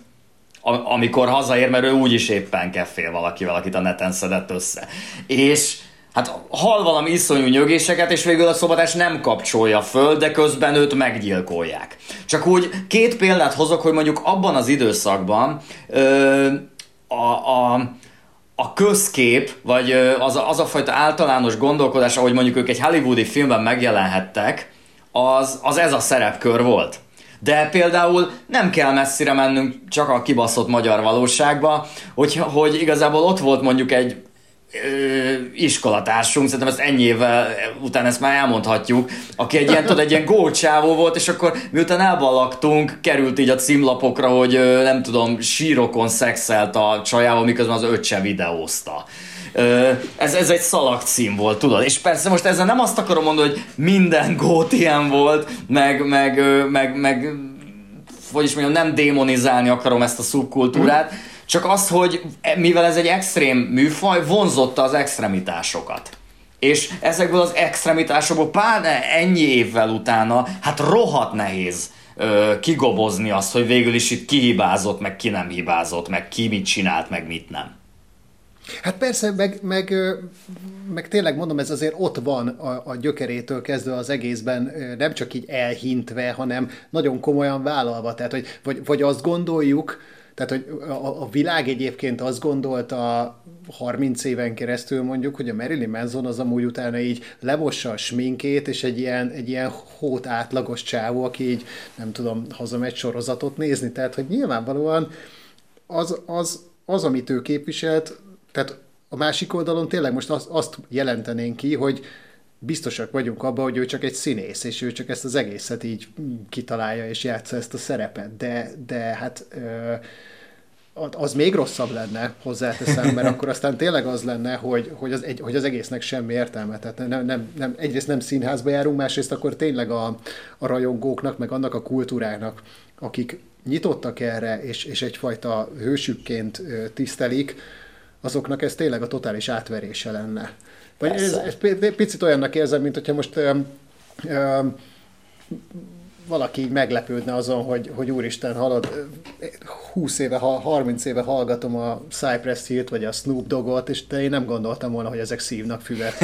amikor hazaér, mert ő úgyis éppen keffél valakivel, akit a neten szedett össze. És hát hal valami iszonyú nyögéseket, és végül a szobatás nem kapcsolja föl, de közben őt meggyilkolják. Csak úgy két példát hozok, hogy mondjuk abban az időszakban ö, a, a, a közkép, vagy az az a fajta általános gondolkodás, ahogy mondjuk ők egy hollywoodi filmben megjelenhettek, az, az ez a szerepkör volt. De például nem kell messzire mennünk csak a kibaszott magyar valóságba, hogy, hogy igazából ott volt mondjuk egy iskolatársunk, szerintem ezt ennyi évvel után ezt már elmondhatjuk, aki egy ilyen, tudod, egy ilyen gócsávó volt, és akkor miután elballagtunk, került így a címlapokra, hogy nem tudom, sírokon szexelt a csajával, miközben az öccse videózta. Ez, ez egy szalagcím volt, tudod? És persze most ezzel nem azt akarom mondani, hogy minden gót ilyen volt, meg, meg, meg, meg hogy is mondjam, nem démonizálni akarom ezt a szubkultúrát, Csak az, hogy mivel ez egy extrém műfaj, vonzotta az extremitásokat. És ezekből az extremitásokból pár ennyi évvel utána, hát rohadt nehéz ö, kigobozni azt, hogy végül is itt ki hibázott, meg ki nem hibázott, meg ki mit csinált, meg mit nem. Hát persze, meg, meg, meg tényleg mondom, ez azért ott van a, a gyökerétől kezdve az egészben, nem csak így elhintve, hanem nagyon komolyan vállalva. Tehát, hogy vagy, vagy azt gondoljuk, tehát, hogy a, a világ egyébként azt gondolta 30 éven keresztül mondjuk, hogy a Marilyn Manson az amúgy utána így lemossa a sminkét, és egy ilyen, egy ilyen hót átlagos csávó, aki így, nem tudom, hazamegy sorozatot nézni. Tehát, hogy nyilvánvalóan az, az, az, amit ő képviselt, tehát a másik oldalon tényleg most azt, azt jelentenénk ki, hogy biztosak vagyunk abban, hogy ő csak egy színész, és ő csak ezt az egészet így kitalálja és játsza ezt a szerepet, de, de hát az még rosszabb lenne, hozzáteszem, mert akkor aztán tényleg az lenne, hogy, hogy, az, egy, hogy az egésznek semmi értelme. Tehát nem, nem, nem, egyrészt nem színházba járunk, másrészt akkor tényleg a, a rajongóknak, meg annak a kultúrának, akik nyitottak erre, és, és egyfajta hősükként tisztelik, azoknak ez tényleg a totális átverése lenne. Vagy ez, ez picit olyannak érzem, mint hogyha most öm, öm, valaki így meglepődne azon, hogy, hogy úristen, halad, 20 éve, 30 éve hallgatom a Cypress Hill-t, vagy a Snoop Doggot, és de én nem gondoltam volna, hogy ezek szívnak füvet.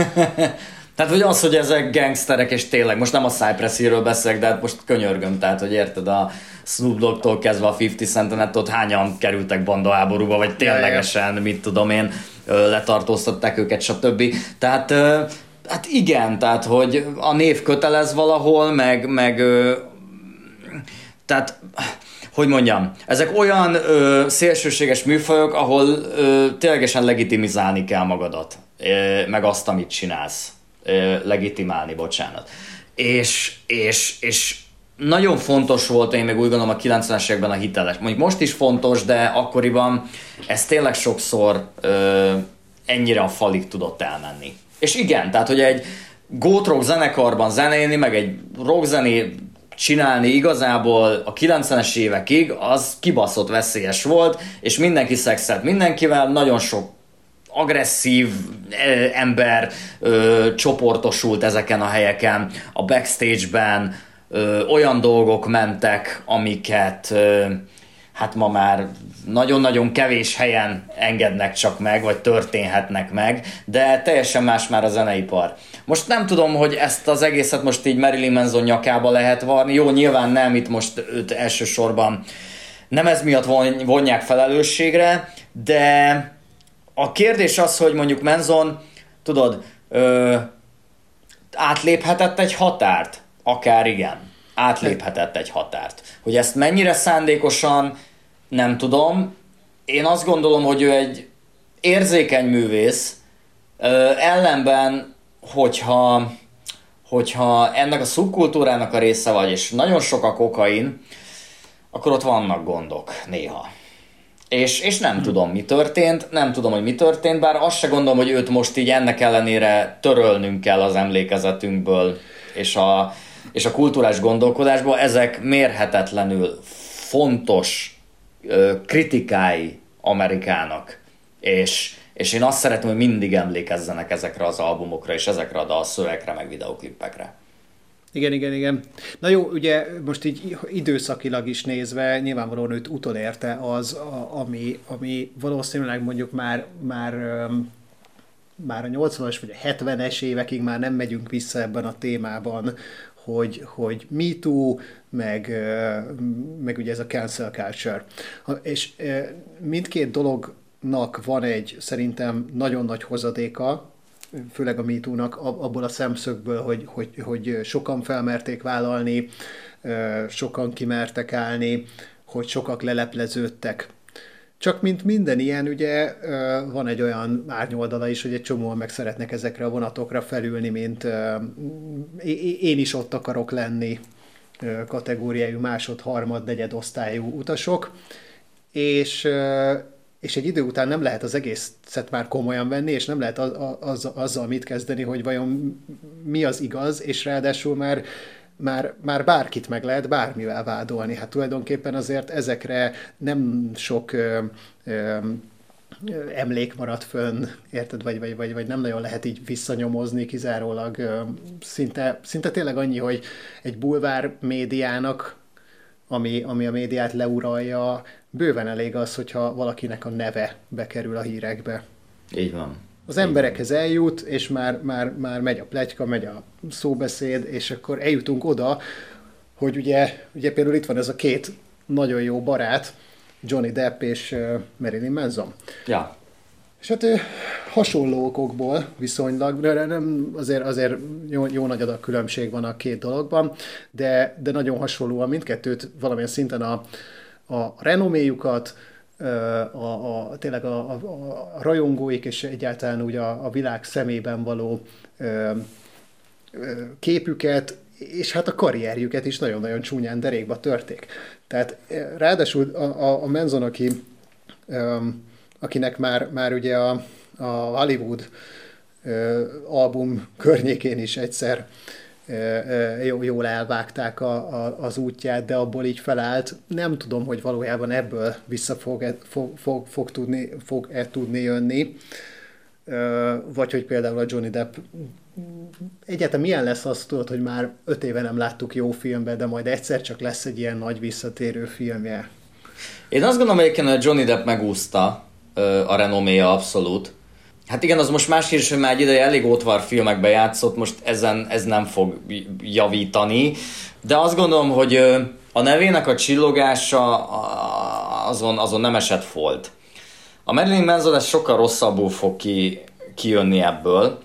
tehát, hogy az, hogy ezek gangsterek, és tényleg, most nem a Cypress Hill-ről beszélek, de hát most könyörgöm, tehát, hogy érted, a Snoop Dogg-tól kezdve a 50 Centen, ott hányan kerültek bandaháborúba, vagy ténylegesen, mit tudom én, letartóztatták őket, stb. Tehát Hát igen, tehát hogy a név kötelez valahol, meg, meg tehát hogy mondjam, ezek olyan ö, szélsőséges műfajok, ahol ö, ténylegesen legitimizálni kell magadat, ö, meg azt, amit csinálsz. Ö, legitimálni, bocsánat. És, és, és nagyon fontos volt, én még úgy gondolom a 90-es években a hiteles. Mondjuk most is fontos, de akkoriban ez tényleg sokszor ö, ennyire a falig tudott elmenni. És igen, tehát hogy egy goat rock zenekarban zenéni, meg egy rockzené csinálni igazából a 90-es évekig, az kibaszott veszélyes volt, és mindenki szexelt mindenkivel, nagyon sok agresszív ember ö, csoportosult ezeken a helyeken, a backstage-ben ö, olyan dolgok mentek, amiket ö, hát ma már nagyon-nagyon kevés helyen engednek csak meg, vagy történhetnek meg, de teljesen más már a zeneipar. Most nem tudom, hogy ezt az egészet most így Marilyn Manson nyakába lehet varni. Jó, nyilván nem, itt most őt elsősorban nem ez miatt vonják felelősségre, de a kérdés az, hogy mondjuk Manson, tudod, ö, átléphetett egy határt? Akár igen, átléphetett egy határt. Hogy ezt mennyire szándékosan, nem tudom. Én azt gondolom, hogy ő egy érzékeny művész, ellenben hogyha, hogyha ennek a szubkultúrának a része vagy, és nagyon sok a kokain, akkor ott vannak gondok néha. És, és nem hmm. tudom, mi történt, nem tudom, hogy mi történt, bár azt se gondolom, hogy őt most így ennek ellenére törölnünk kell az emlékezetünkből, és a, és a kulturális gondolkodásból. Ezek mérhetetlenül fontos kritikái Amerikának, és, és én azt szeretném, hogy mindig emlékezzenek ezekre az albumokra, és ezekre a dalszövegekre, meg videoklipekre. Igen, igen, igen. Na jó, ugye most így időszakilag is nézve, nyilvánvalóan őt utolérte az, ami, ami valószínűleg mondjuk már, már már a 80-as vagy a 70-es évekig már nem megyünk vissza ebben a témában, hogy, hogy Me Too, meg, meg ugye ez a cancel culture. És mindkét dolog nak van egy szerintem nagyon nagy hozadéka, főleg a MeToo-nak abból a szemszögből, hogy, hogy, hogy sokan felmerték vállalni, sokan kimertek állni, hogy sokak lelepleződtek. Csak mint minden ilyen, ugye van egy olyan árnyoldala is, hogy egy csomóan meg szeretnek ezekre a vonatokra felülni, mint én is ott akarok lenni kategóriájú másod, harmad, negyed osztályú utasok, és és egy idő után nem lehet az egészet már komolyan venni, és nem lehet az, az, azzal mit kezdeni, hogy vajon mi az igaz, és ráadásul már már, már bárkit meg lehet bármivel vádolni. Hát tulajdonképpen azért ezekre nem sok ö, ö, emlék maradt fönn, érted, vagy, vagy, vagy, vagy nem nagyon lehet így visszanyomozni, kizárólag ö, szinte, szinte tényleg annyi, hogy egy bulvár médiának, ami, ami a médiát leuralja, bőven elég az, hogyha valakinek a neve bekerül a hírekbe. Így van. Az emberekhez eljut, és már, már, már megy a pletyka, megy a szóbeszéd, és akkor eljutunk oda, hogy ugye, ugye például itt van ez a két nagyon jó barát, Johnny Depp és Marilyn Manson. Ja. És hát hasonló okokból viszonylag, de nem, azért, azért jó, jó nagy adag különbség van a két dologban, de, de nagyon hasonlóan mindkettőt valamilyen szinten a, a renoméjukat, a, a, tényleg a, a, a rajongóik és egyáltalán úgy a, a világ szemében való ö, ö, képüket, és hát a karrierjüket is nagyon-nagyon csúnyán derékba törték. Tehát ráadásul a, a, a Menzon, aki, ö, akinek már, már ugye a, a Hollywood ö, album környékén is egyszer jól elvágták a, a, az útját, de abból így felállt. Nem tudom, hogy valójában ebből vissza fog-e, fog, fog, fog, tudni, fog-e tudni jönni, vagy hogy például a Johnny Depp egyáltalán milyen lesz azt tudod, hogy már öt éve nem láttuk jó filmbe, de majd egyszer csak lesz egy ilyen nagy visszatérő filmje. Én azt gondolom hogy Johnny Depp megúszta a renoméja abszolút, Hát igen, az most más kérdés, hogy már egy ideje elég ótvar filmekbe játszott, most ezen ez nem fog javítani, de azt gondolom, hogy a nevének a csillogása azon, azon nem esett folt. A Marilyn Manson ez sokkal rosszabbul fog ki, kijönni ebből,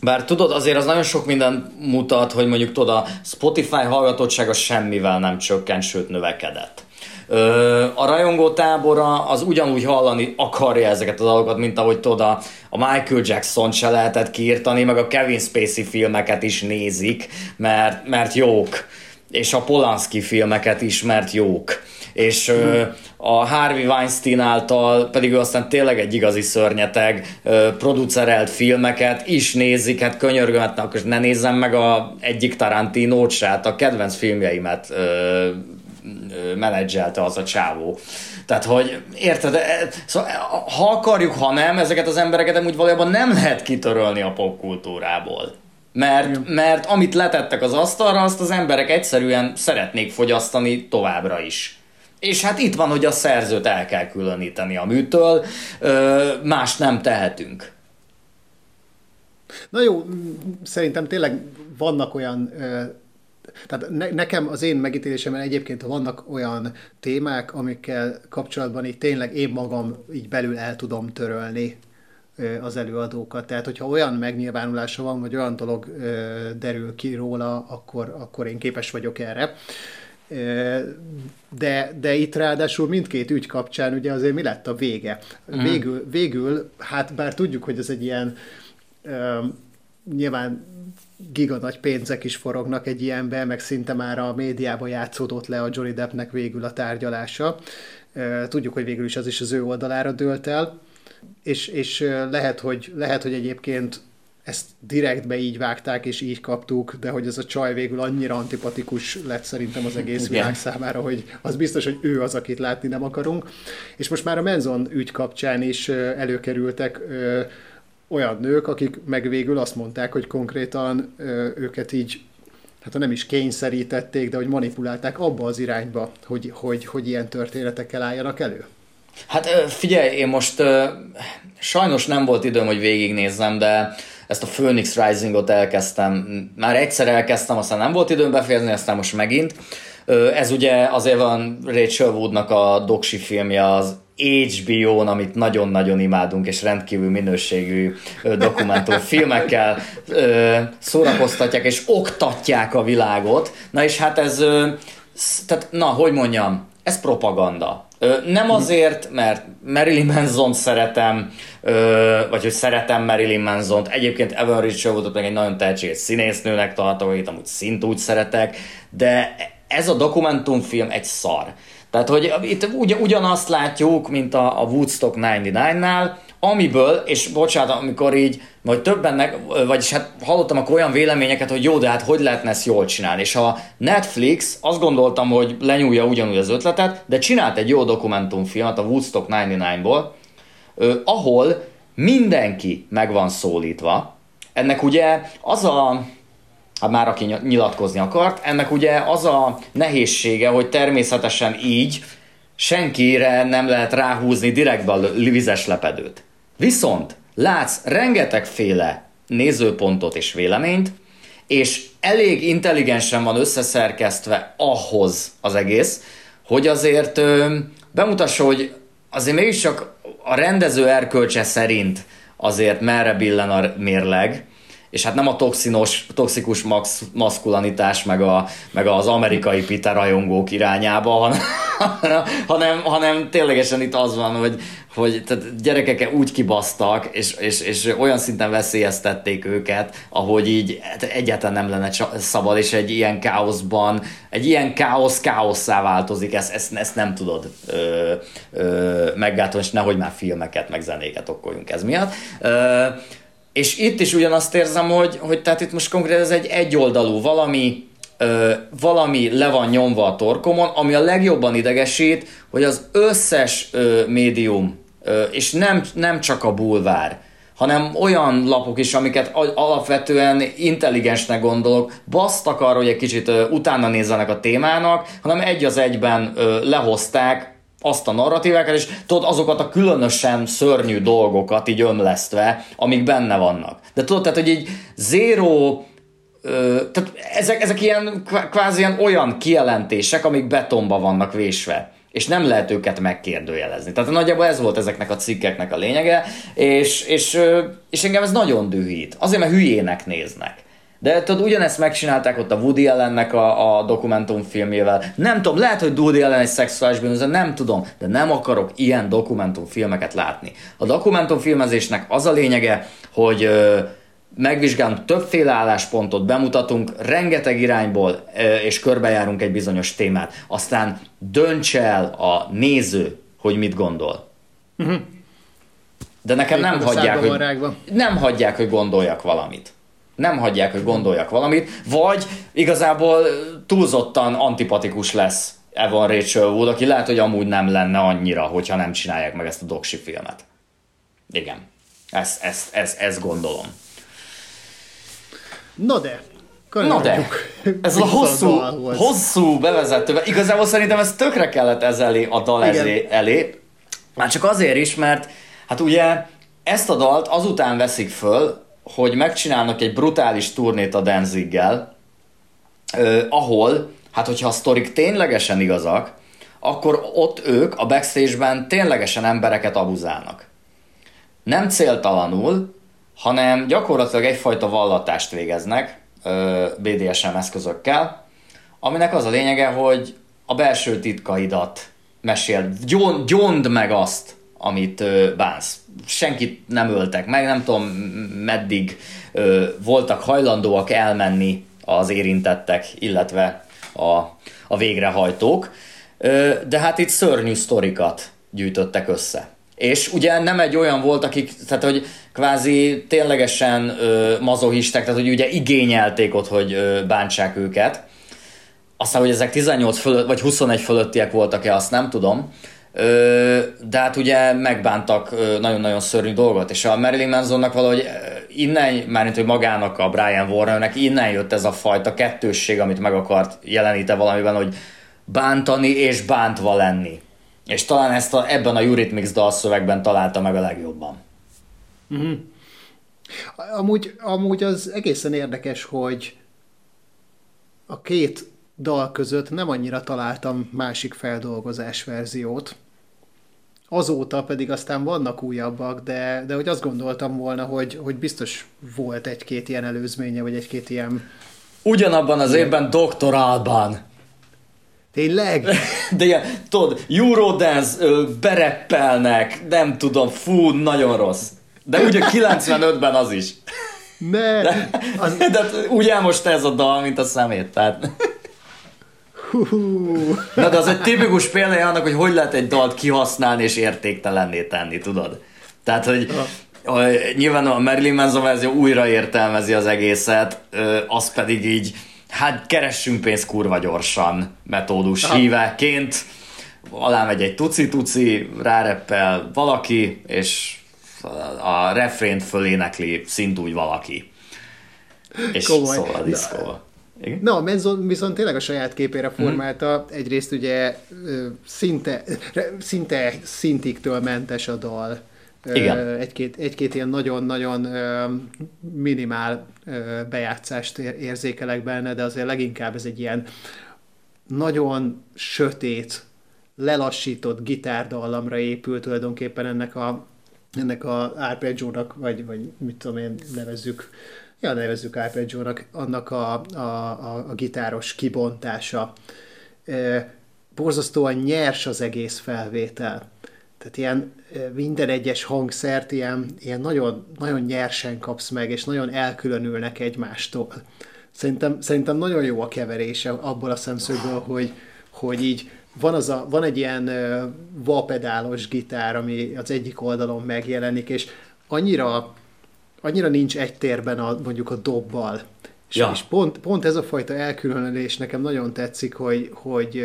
bár tudod, azért az nagyon sok minden mutat, hogy mondjuk tudod, a Spotify hallgatottsága semmivel nem csökkent, sőt növekedett. A rajongó tábora az ugyanúgy hallani akarja ezeket a dolgokat, mint ahogy tudod, a, Michael Jackson se lehetett kiírtani, meg a Kevin Spacey filmeket is nézik, mert, mert jók. És a Polanski filmeket is, mert jók. És a Harvey Weinstein által pedig ő aztán tényleg egy igazi szörnyeteg producerelt filmeket is nézik, hát könyörgöm, hát ne nézzem meg a egyik Tarantino-t se, hát a kedvenc filmjeimet menedzselte az a csávó. Tehát, hogy érted, e, szóval, ha akarjuk, ha nem, ezeket az embereket amúgy valójában nem lehet kitörölni a popkultúrából. Mert, mert amit letettek az asztalra, azt az emberek egyszerűen szeretnék fogyasztani továbbra is. És hát itt van, hogy a szerzőt el kell különíteni a műtől, más nem tehetünk. Na jó, szerintem tényleg vannak olyan tehát ne, nekem az én megítélésemben egyébként vannak olyan témák, amikkel kapcsolatban így tényleg én magam így belül el tudom törölni az előadókat. Tehát, hogyha olyan megnyilvánulása van, vagy olyan dolog derül ki róla, akkor, akkor én képes vagyok erre. De, de itt ráadásul mindkét ügy kapcsán ugye azért mi lett a vége? Mm. Végül, végül, hát bár tudjuk, hogy ez egy ilyen nyilván giga nagy pénzek is forognak egy ilyenben, meg szinte már a médiában játszódott le a Johnny Deppnek végül a tárgyalása. Tudjuk, hogy végül is az is az ő oldalára dőlt el, és, és lehet, hogy, lehet, hogy egyébként ezt direktbe így vágták, és így kaptuk, de hogy ez a csaj végül annyira antipatikus lett szerintem az egész Igen. világ számára, hogy az biztos, hogy ő az, akit látni nem akarunk. És most már a Menzon ügy kapcsán is előkerültek olyan nők, akik meg végül azt mondták, hogy konkrétan ö, őket így, hát nem is kényszerítették, de hogy manipulálták abba az irányba, hogy, hogy, hogy ilyen történetekkel álljanak elő. Hát figyelj, én most sajnos nem volt időm, hogy végignézzem, de ezt a Phoenix Rising-ot elkezdtem, már egyszer elkezdtem, aztán nem volt időm befejezni, aztán most megint. Ez ugye azért van Rachel Woodnak a doksi filmje, az HBO-n, amit nagyon-nagyon imádunk, és rendkívül minőségű dokumentumfilmekkel szórakoztatják, és oktatják a világot. Na és hát ez, tehát na, hogy mondjam, ez propaganda. Nem azért, mert Marilyn Manson szeretem, vagy hogy szeretem Marilyn Manson-t. Egyébként Evan Richard meg egy nagyon tehetséges színésznőnek tartom, akit amúgy szint úgy szeretek, de ez a dokumentumfilm egy szar. Tehát, hogy itt ugy, ugyanazt látjuk, mint a, a Woodstock 99-nál, amiből, és bocsánat, amikor így, vagy többennek, vagyis hát hallottam akkor olyan véleményeket, hogy jó, de hát hogy lehetne ezt jól csinálni. És a Netflix, azt gondoltam, hogy lenyúlja ugyanúgy az ötletet, de csinált egy jó dokumentumfilmet a Woodstock 99-ból, ahol mindenki meg van szólítva. Ennek ugye az a, hát már aki nyilatkozni akart, ennek ugye az a nehézsége, hogy természetesen így senkire nem lehet ráhúzni direktbe a vizes lepedőt. Viszont látsz rengetegféle nézőpontot és véleményt, és elég intelligensen van összeszerkesztve ahhoz az egész, hogy azért ö, bemutassa, hogy azért mégis csak a rendező erkölcse szerint azért merre billen a mérleg, és hát nem a toxinos, toxikus max, maszkulanitás, meg, a, meg az amerikai Peter rajongók irányába, hanem, hanem, hanem ténylegesen itt az van, hogy, hogy tehát gyerekek úgy kibasztak, és, és, és olyan szinten veszélyeztették őket, ahogy így hát egyáltalán nem lenne szabad, és egy ilyen káoszban, egy ilyen káosz káoszá változik, ezt, ezt, ezt nem tudod ö, ö, meggátolni, és nehogy már filmeket, meg zenéket okoljunk ez miatt. Ö, és itt is ugyanazt érzem, hogy, hogy tehát itt most konkrétan ez egy egyoldalú valami, ö, valami le van nyomva a torkomon, ami a legjobban idegesít, hogy az összes ö, médium, ö, és nem, nem csak a bulvár, hanem olyan lapok is, amiket alapvetően intelligensnek gondolok, basztak arra, hogy egy kicsit utána nézzenek a témának, hanem egy az egyben lehozták azt a narratívákat, és tudod, azokat a különösen szörnyű dolgokat így ömlesztve, amik benne vannak. De tudod, tehát, hogy így zéró Ö, tehát ezek, ezek ilyen kvázi ilyen olyan kijelentések, amik betonba vannak vésve és nem lehet őket megkérdőjelezni. Tehát nagyjából ez volt ezeknek a cikkeknek a lényege, és, és, és engem ez nagyon dühít. Azért, mert hülyének néznek. De tudod, ugyanezt megcsinálták ott a Woody Allennek a, a dokumentumfilmjével. Nem tudom, lehet, hogy Woody Allen egy szexuális bűnöző, nem tudom, de nem akarok ilyen dokumentumfilmeket látni. A dokumentumfilmezésnek az a lényege, hogy ö, megvizsgálunk többféle álláspontot, bemutatunk rengeteg irányból, ö, és körbejárunk egy bizonyos témát. Aztán dönts el a néző, hogy mit gondol. Uh-huh. De nekem nem hagyják, hogy, nem hagyják, hogy gondoljak valamit nem hagyják, hogy gondoljak valamit, vagy igazából túlzottan antipatikus lesz Evan Rachel Wood, aki lehet, hogy amúgy nem lenne annyira, hogyha nem csinálják meg ezt a doksi filmet. Igen. Ezt, ezt, ezt, ezt gondolom. Na de, Na de, ez a hosszú, hosszú bevezető, igazából szerintem ez tökre kellett ez elé, a dal ezé, elé, már csak azért is, mert hát ugye ezt a dalt azután veszik föl, hogy megcsinálnak egy brutális turnét a Danziggel, eh, ahol, hát hogyha a sztorik ténylegesen igazak, akkor ott ők a backstage-ben ténylegesen embereket abuzálnak. Nem céltalanul, hanem gyakorlatilag egyfajta vallatást végeznek eh, BDSM eszközökkel, aminek az a lényege, hogy a belső titkaidat mesél, gyond meg azt, amit bánsz. Senkit nem öltek meg, nem tudom meddig voltak hajlandóak elmenni az érintettek, illetve a, a végrehajtók, de hát itt szörnyű sztorikat gyűjtöttek össze. És ugye nem egy olyan volt, akik, tehát hogy kvázi ténylegesen ö, mazohisták, tehát hogy ugye igényelték ott, hogy ö, bántsák őket. Aztán, hogy ezek 18 fölött, vagy 21 fölöttiek voltak-e, azt nem tudom de hát ugye megbántak nagyon-nagyon szörnyű dolgot, és a Marilyn Mansonnak valahogy innen, mármint hogy magának a Brian Warnernek innen jött ez a fajta kettősség, amit meg akart jeleníteni valamiben, hogy bántani és bántva lenni. És talán ezt a, ebben a Eurythmics dalszövegben találta meg a legjobban. Mm-hmm. Amúgy, amúgy az egészen érdekes, hogy a két dal között nem annyira találtam másik feldolgozás verziót. Azóta pedig aztán vannak újabbak, de, de hogy azt gondoltam volna, hogy, hogy biztos volt egy-két ilyen előzménye, vagy egy-két ilyen... Ugyanabban az évben Dr. Alban. Tényleg? De ilyen, tudod, Eurodance, bereppelnek, nem tudom, fú, nagyon rossz. De ugye 95-ben az is. Ne! De, az... de úgy elmosta ez a dal, mint a szemét, tehát... Na de az egy tipikus példája annak, hogy hogy lehet egy dalt kihasználni és értéktelenné tenni, tudod? Tehát, hogy a, nyilván a Marilyn Manson verzió újra értelmezi az egészet, az pedig így, hát keressünk pénzt kurva gyorsan metódus Aha. híveként, alá megy egy tuci-tuci, ráreppel valaki, és a refrént fölénekli szintúgy valaki. És Komoly. szól a diszkóval. Igen? Na, Menzon viszont tényleg a saját képére mhm. formálta. Mm. Egyrészt ugye szinte, szinte szintiktől mentes a dal. Igen. Egy-két, egy-két ilyen nagyon-nagyon minimál bejátszást érzékelek benne, de azért leginkább ez egy ilyen nagyon sötét, lelassított gitárdallamra épül tulajdonképpen ennek a, ennek a arpeggio-nak, vagy, vagy mit tudom én, nevezzük, ja, nevezzük arpeggio-nak, annak a, a, a, a gitáros kibontása. E, borzasztóan nyers az egész felvétel. Tehát ilyen minden egyes hangszert ilyen, ilyen nagyon, nagyon nyersen kapsz meg, és nagyon elkülönülnek egymástól. Szerintem, szerintem nagyon jó a keverése abból a szemszögből, hogy, hogy így van, az a, van egy ilyen vapedálos gitár, ami az egyik oldalon megjelenik, és annyira, annyira nincs egy térben a, mondjuk a dobbal. És, ja. és pont, pont ez a fajta elkülönülés nekem nagyon tetszik, hogy, hogy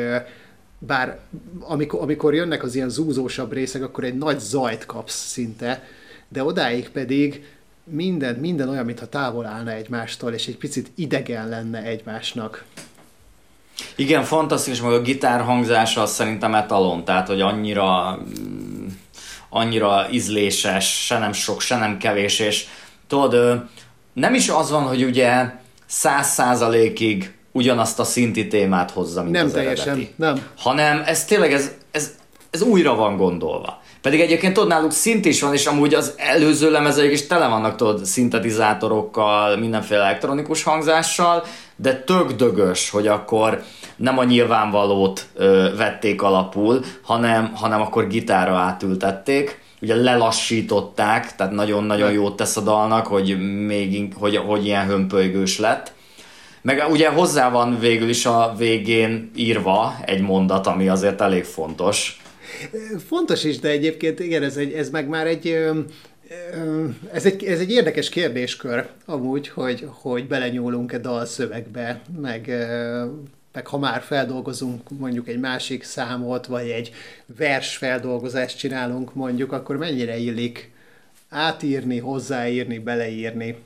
bár amikor, amikor jönnek az ilyen zúzósabb részek, akkor egy nagy zajt kapsz szinte, de odáig pedig minden, minden olyan, mintha távol állna egymástól, és egy picit idegen lenne egymásnak. Igen, fantasztikus, meg a gitár hangzása az szerintem etalon, tehát hogy annyira annyira ízléses, se nem sok, se nem kevés, és tudod, nem is az van, hogy ugye száz százalékig ugyanazt a szinti témát hozza, mint nem az teljesen, eredeti. nem. Hanem ez tényleg, ez, ez, ez újra van gondolva. Pedig egyébként tudod, náluk szint is van, és amúgy az előző lemezeik is tele vannak, tudod, szintetizátorokkal, mindenféle elektronikus hangzással, de tök dögös, hogy akkor nem a nyilvánvalót ö, vették alapul, hanem, hanem akkor gitára átültették, ugye lelassították, tehát nagyon-nagyon jót tesz a dalnak, hogy még hogy, hogy ilyen hömpölygős lett. Meg ugye hozzá van végül is a végén írva egy mondat, ami azért elég fontos. Fontos is, de egyébként igen, ez, egy, ez meg már egy ez egy, ez egy érdekes kérdéskör amúgy, hogy, hogy belenyúlunk-e dalszövegbe, meg, meg ha már feldolgozunk mondjuk egy másik számot, vagy egy vers feldolgozást csinálunk mondjuk, akkor mennyire illik átírni, hozzáírni, beleírni.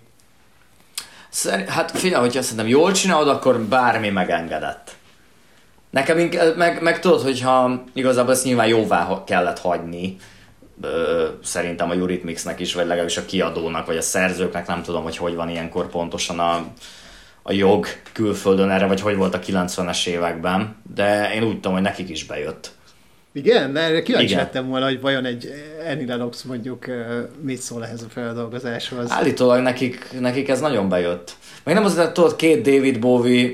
Szer- hát figyelj, hogyha szerintem jól csinálod, akkor bármi megengedett. Nekem inkább, meg, meg tudod, hogyha igazából ezt nyilván jóvá kellett hagyni, ö, szerintem a Eurythmicsnek is, vagy legalábbis a kiadónak, vagy a szerzőknek, nem tudom, hogy hogy van ilyenkor pontosan a, a jog külföldön erre, vagy hogy volt a 90-es években, de én úgy tudom, hogy nekik is bejött. Igen, de erre kíváncsi lettem volna, hogy vajon egy Annie Lennox mondjuk mit szól ehhez a feldolgozáshoz. Állítólag nekik, nekik ez nagyon bejött. Meg nem azért, tudod, két David Bowie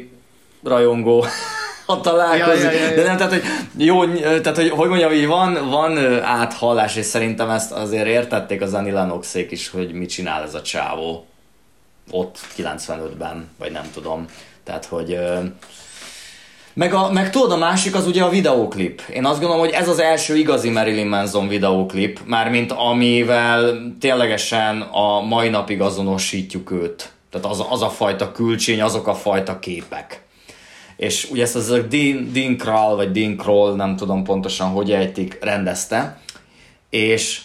rajongó ha találkozik. Ja, ja, ja, ja. De nem, tehát, hogy jó, tehát, hogy, hogy mondjam, hogy van, van áthallás, és szerintem ezt azért értették az Annie Lennoxék is, hogy mit csinál ez a csávó ott 95-ben, vagy nem tudom. Tehát, hogy meg, a, meg tudod, a másik az ugye a videóklip. Én azt gondolom, hogy ez az első igazi Marilyn Manson videóklip, mármint amivel ténylegesen a mai napig azonosítjuk őt. Tehát az, az a fajta külcsény, azok a fajta képek. És ugye ezt az a Dean, Dean Krall, vagy Dean Kroll, nem tudom pontosan, hogy ejtik, rendezte. És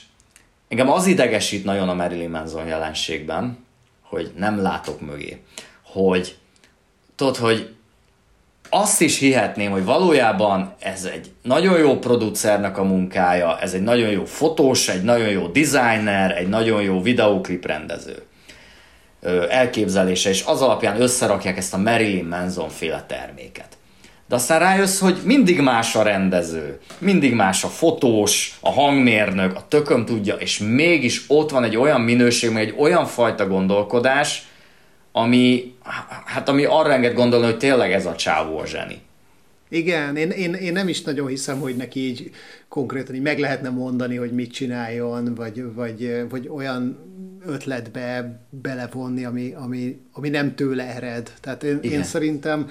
engem az idegesít nagyon a Marilyn Manson jelenségben, hogy nem látok mögé. Hogy tudod, hogy azt is hihetném, hogy valójában ez egy nagyon jó producernek a munkája, ez egy nagyon jó fotós, egy nagyon jó designer, egy nagyon jó videóklip rendező elképzelése, és az alapján összerakják ezt a Marilyn Manson féle terméket. De aztán rájössz, hogy mindig más a rendező, mindig más a fotós, a hangmérnök, a tököm tudja, és mégis ott van egy olyan minőség, egy olyan fajta gondolkodás, ami, hát ami arra enged gondolni, hogy tényleg ez a csávó a zseni. Igen, én, én, én nem is nagyon hiszem, hogy neki így konkrétan így meg lehetne mondani, hogy mit csináljon, vagy, vagy, vagy olyan ötletbe belevonni, ami, ami, ami nem tőle ered. Tehát én, én szerintem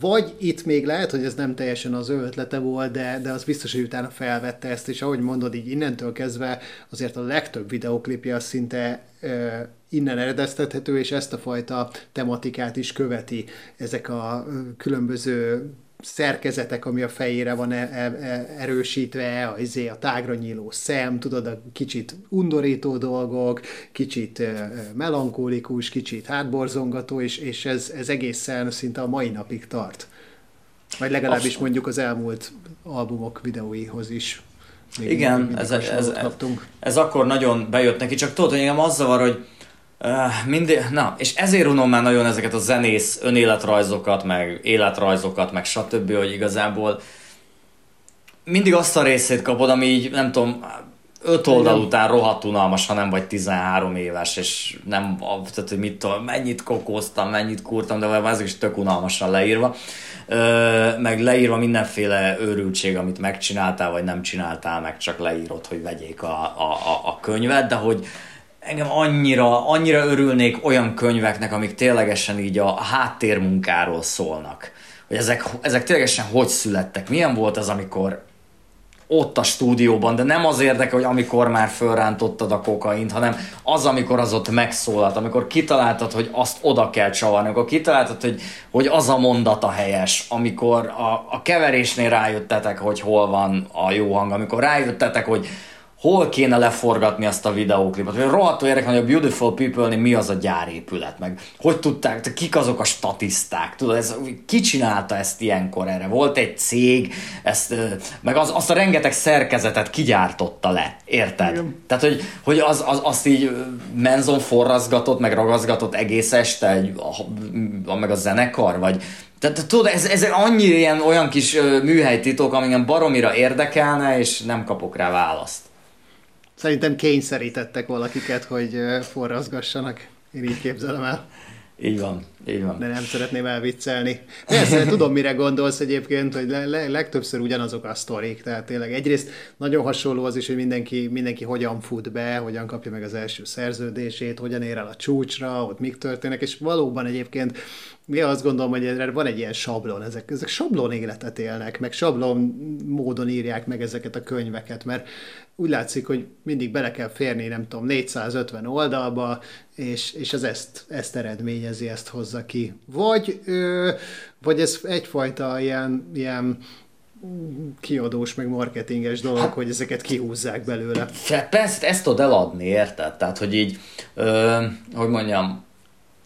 vagy itt még lehet, hogy ez nem teljesen az ő ötlete volt, de, de az biztos, hogy utána felvette ezt, és ahogy mondod, így innentől kezdve azért a legtöbb videoklipje az szinte ö, innen eredeztethető, és ezt a fajta tematikát is követi. Ezek a különböző szerkezetek, ami a fejére van e- e- e- erősítve, a, izé, a tágra nyíló szem, tudod, a kicsit undorító dolgok, kicsit melankólikus, kicsit hátborzongató, és, és ez, ez egészen szinte a mai napig tart. Vagy legalábbis mondjuk az elmúlt albumok videóihoz is. Még Igen, ez, ez, ez, ez akkor nagyon bejött neki, csak tudod, hogy engem az zavar, hogy Uh, mindig, na, és ezért unom már nagyon ezeket a zenész önéletrajzokat, meg életrajzokat, meg stb., hogy igazából mindig azt a részét kapod, ami így, nem tudom, öt oldal után rohadt unalmas, ha nem vagy 13 éves, és nem, tehát, hogy mit tudom, mennyit kokóztam, mennyit kurtam, de ez is tök unalmasan leírva. Ö, meg leírva mindenféle őrültség, amit megcsináltál, vagy nem csináltál, meg csak leírod, hogy vegyék a, a, a, a könyvet, de hogy engem annyira, annyira örülnék olyan könyveknek, amik ténylegesen így a háttérmunkáról szólnak. Hogy ezek, ezek ténylegesen hogy születtek. Milyen volt az, amikor ott a stúdióban, de nem az érdekel, hogy amikor már fölrántottad a kokaint, hanem az, amikor az ott megszólalt, amikor kitaláltad, hogy azt oda kell csavarni, amikor kitaláltad, hogy, hogy az a mondata helyes, amikor a, a keverésnél rájöttetek, hogy hol van a jó hang, amikor rájöttetek, hogy hol kéne leforgatni azt a videóklipet, hogy rohadtó érdekel, hogy a Beautiful people mi az a gyárépület, meg hogy tudták, kik azok a statiszták, tudod, ez, ki csinálta ezt ilyenkor erre? Volt egy cég, ezt, meg az, azt a rengeteg szerkezetet kigyártotta le, érted? Igen. Tehát, hogy, hogy az, az, azt így menzon forrazgatott, meg ragazgatott egész este, egy, a, meg a zenekar, vagy tehát tudod, ez, ez annyi ilyen olyan kis műhelytitok, ami baromira érdekelne, és nem kapok rá választ. Szerintem kényszerítettek valakiket, hogy forrazgassanak. Én így képzelem el. Így van, így van. De nem szeretném elviccelni. Persze, tudom, mire gondolsz egyébként, hogy le, le, legtöbbször ugyanazok a sztorik. Tehát tényleg egyrészt nagyon hasonló az is, hogy mindenki, mindenki hogyan fut be, hogyan kapja meg az első szerződését, hogyan ér el a csúcsra, ott mik történnek, és valóban egyébként mi azt gondolom, hogy erre van egy ilyen sablon, ezek, ezek sablon életet élnek, meg sablon módon írják meg ezeket a könyveket, mert úgy látszik, hogy mindig bele kell férni, nem tudom, 450 oldalba, és, és az ezt, ezt eredményezi, ezt hozza ki. Vagy, ö, vagy ez egyfajta ilyen, ilyen kiadós, meg marketinges dolog, hát, hogy ezeket kihúzzák belőle. Persze, ezt tudod eladni, érted? Tehát, hogy így, ö, hogy mondjam,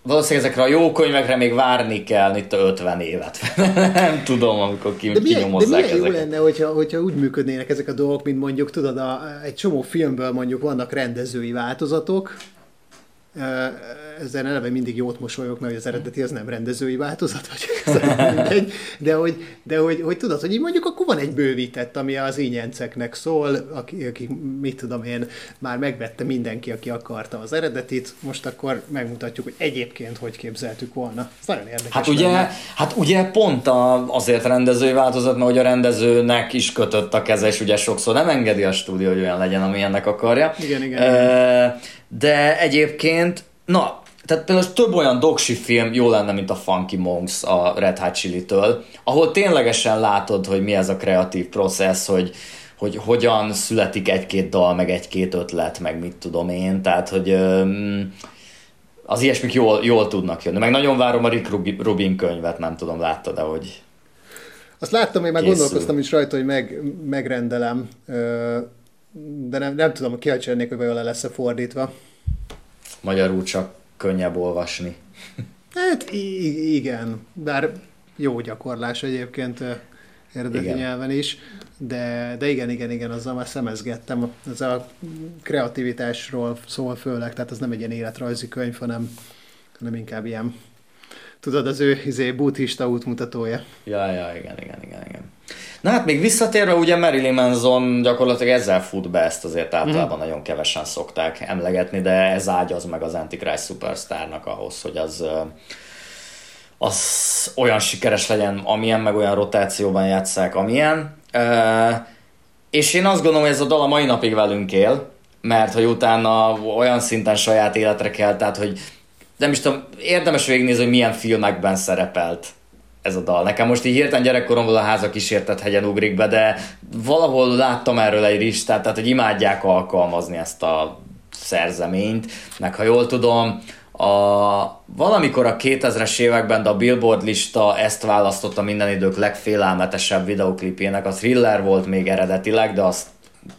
valószínűleg ezekre a jó könyvekre még várni kell itt a 50 évet. nem tudom, amikor ki, de milyen, kinyomozzák de milyen ezeket. jó lenne, hogyha, hogyha úgy működnének ezek a dolgok, mint mondjuk, tudod, a, egy csomó filmből mondjuk vannak rendezői változatok, ezzel eleve mindig jót mosolyog, mert az eredeti az nem rendezői változat, vagy mindegy, de, hogy, de hogy, hogy tudod, hogy így mondjuk akkor van egy bővített, ami az ínyenceknek szól, aki, aki mit tudom én, már megvette mindenki, aki akarta az eredetit, most akkor megmutatjuk, hogy egyébként hogy képzeltük volna. Ez nagyon érdekes. Hát ugye, hát ugye pont a, azért rendezői változat, mert hogy a rendezőnek is kötött a keze, és ugye sokszor nem engedi a stúdió, hogy olyan legyen, ami ennek akarja. Igen, igen. E, de egyébként, na, tehát például több olyan doksi film jó lenne, mint a Funky Monks a Red Hot Chili-től, ahol ténylegesen látod, hogy mi ez a kreatív processz, hogy, hogy hogyan születik egy-két dal, meg egy-két ötlet, meg mit tudom én, tehát hogy öm, az ilyesmik jól, jól tudnak jönni. Meg nagyon várom a Rick Rubin könyvet, nem tudom, láttad de hogy Azt láttam, én már készül. gondolkoztam is rajta, hogy meg, megrendelem, de nem, nem tudom, lennék, hogy vajon le lesz-e fordítva. Magyarul csak könnyebb olvasni. Hát igen, bár jó gyakorlás egyébként eredeti igen. nyelven is, de, de igen, igen, igen, azzal már szemezgettem. Ez a kreativitásról szól főleg, tehát az nem egy ilyen életrajzi könyv, hanem, hanem inkább ilyen, tudod, az ő izé, buddhista útmutatója. Ja, ja, igen, igen, igen, igen. Na hát még visszatérve, ugye Marilyn Manson gyakorlatilag ezzel fut be, ezt azért általában mm. nagyon kevesen szokták emlegetni, de ez ágyaz meg az Antichrist Superstarnak ahhoz, hogy az az olyan sikeres legyen, amilyen, meg olyan rotációban játsszák, amilyen. és én azt gondolom, hogy ez a dal a mai napig velünk él, mert hogy utána olyan szinten saját életre kell, tehát hogy nem is tudom, érdemes végignézni, hogy milyen filmekben szerepelt ez a dal. Nekem most így hirtelen gyerekkoromból a háza kísértett hegyen ugrik be, de valahol láttam erről egy listát, tehát hogy imádják alkalmazni ezt a szerzeményt, meg ha jól tudom, a, valamikor a 2000-es években de a Billboard lista ezt választotta minden idők legfélelmetesebb videoklipjének. A Thriller volt még eredetileg, de azt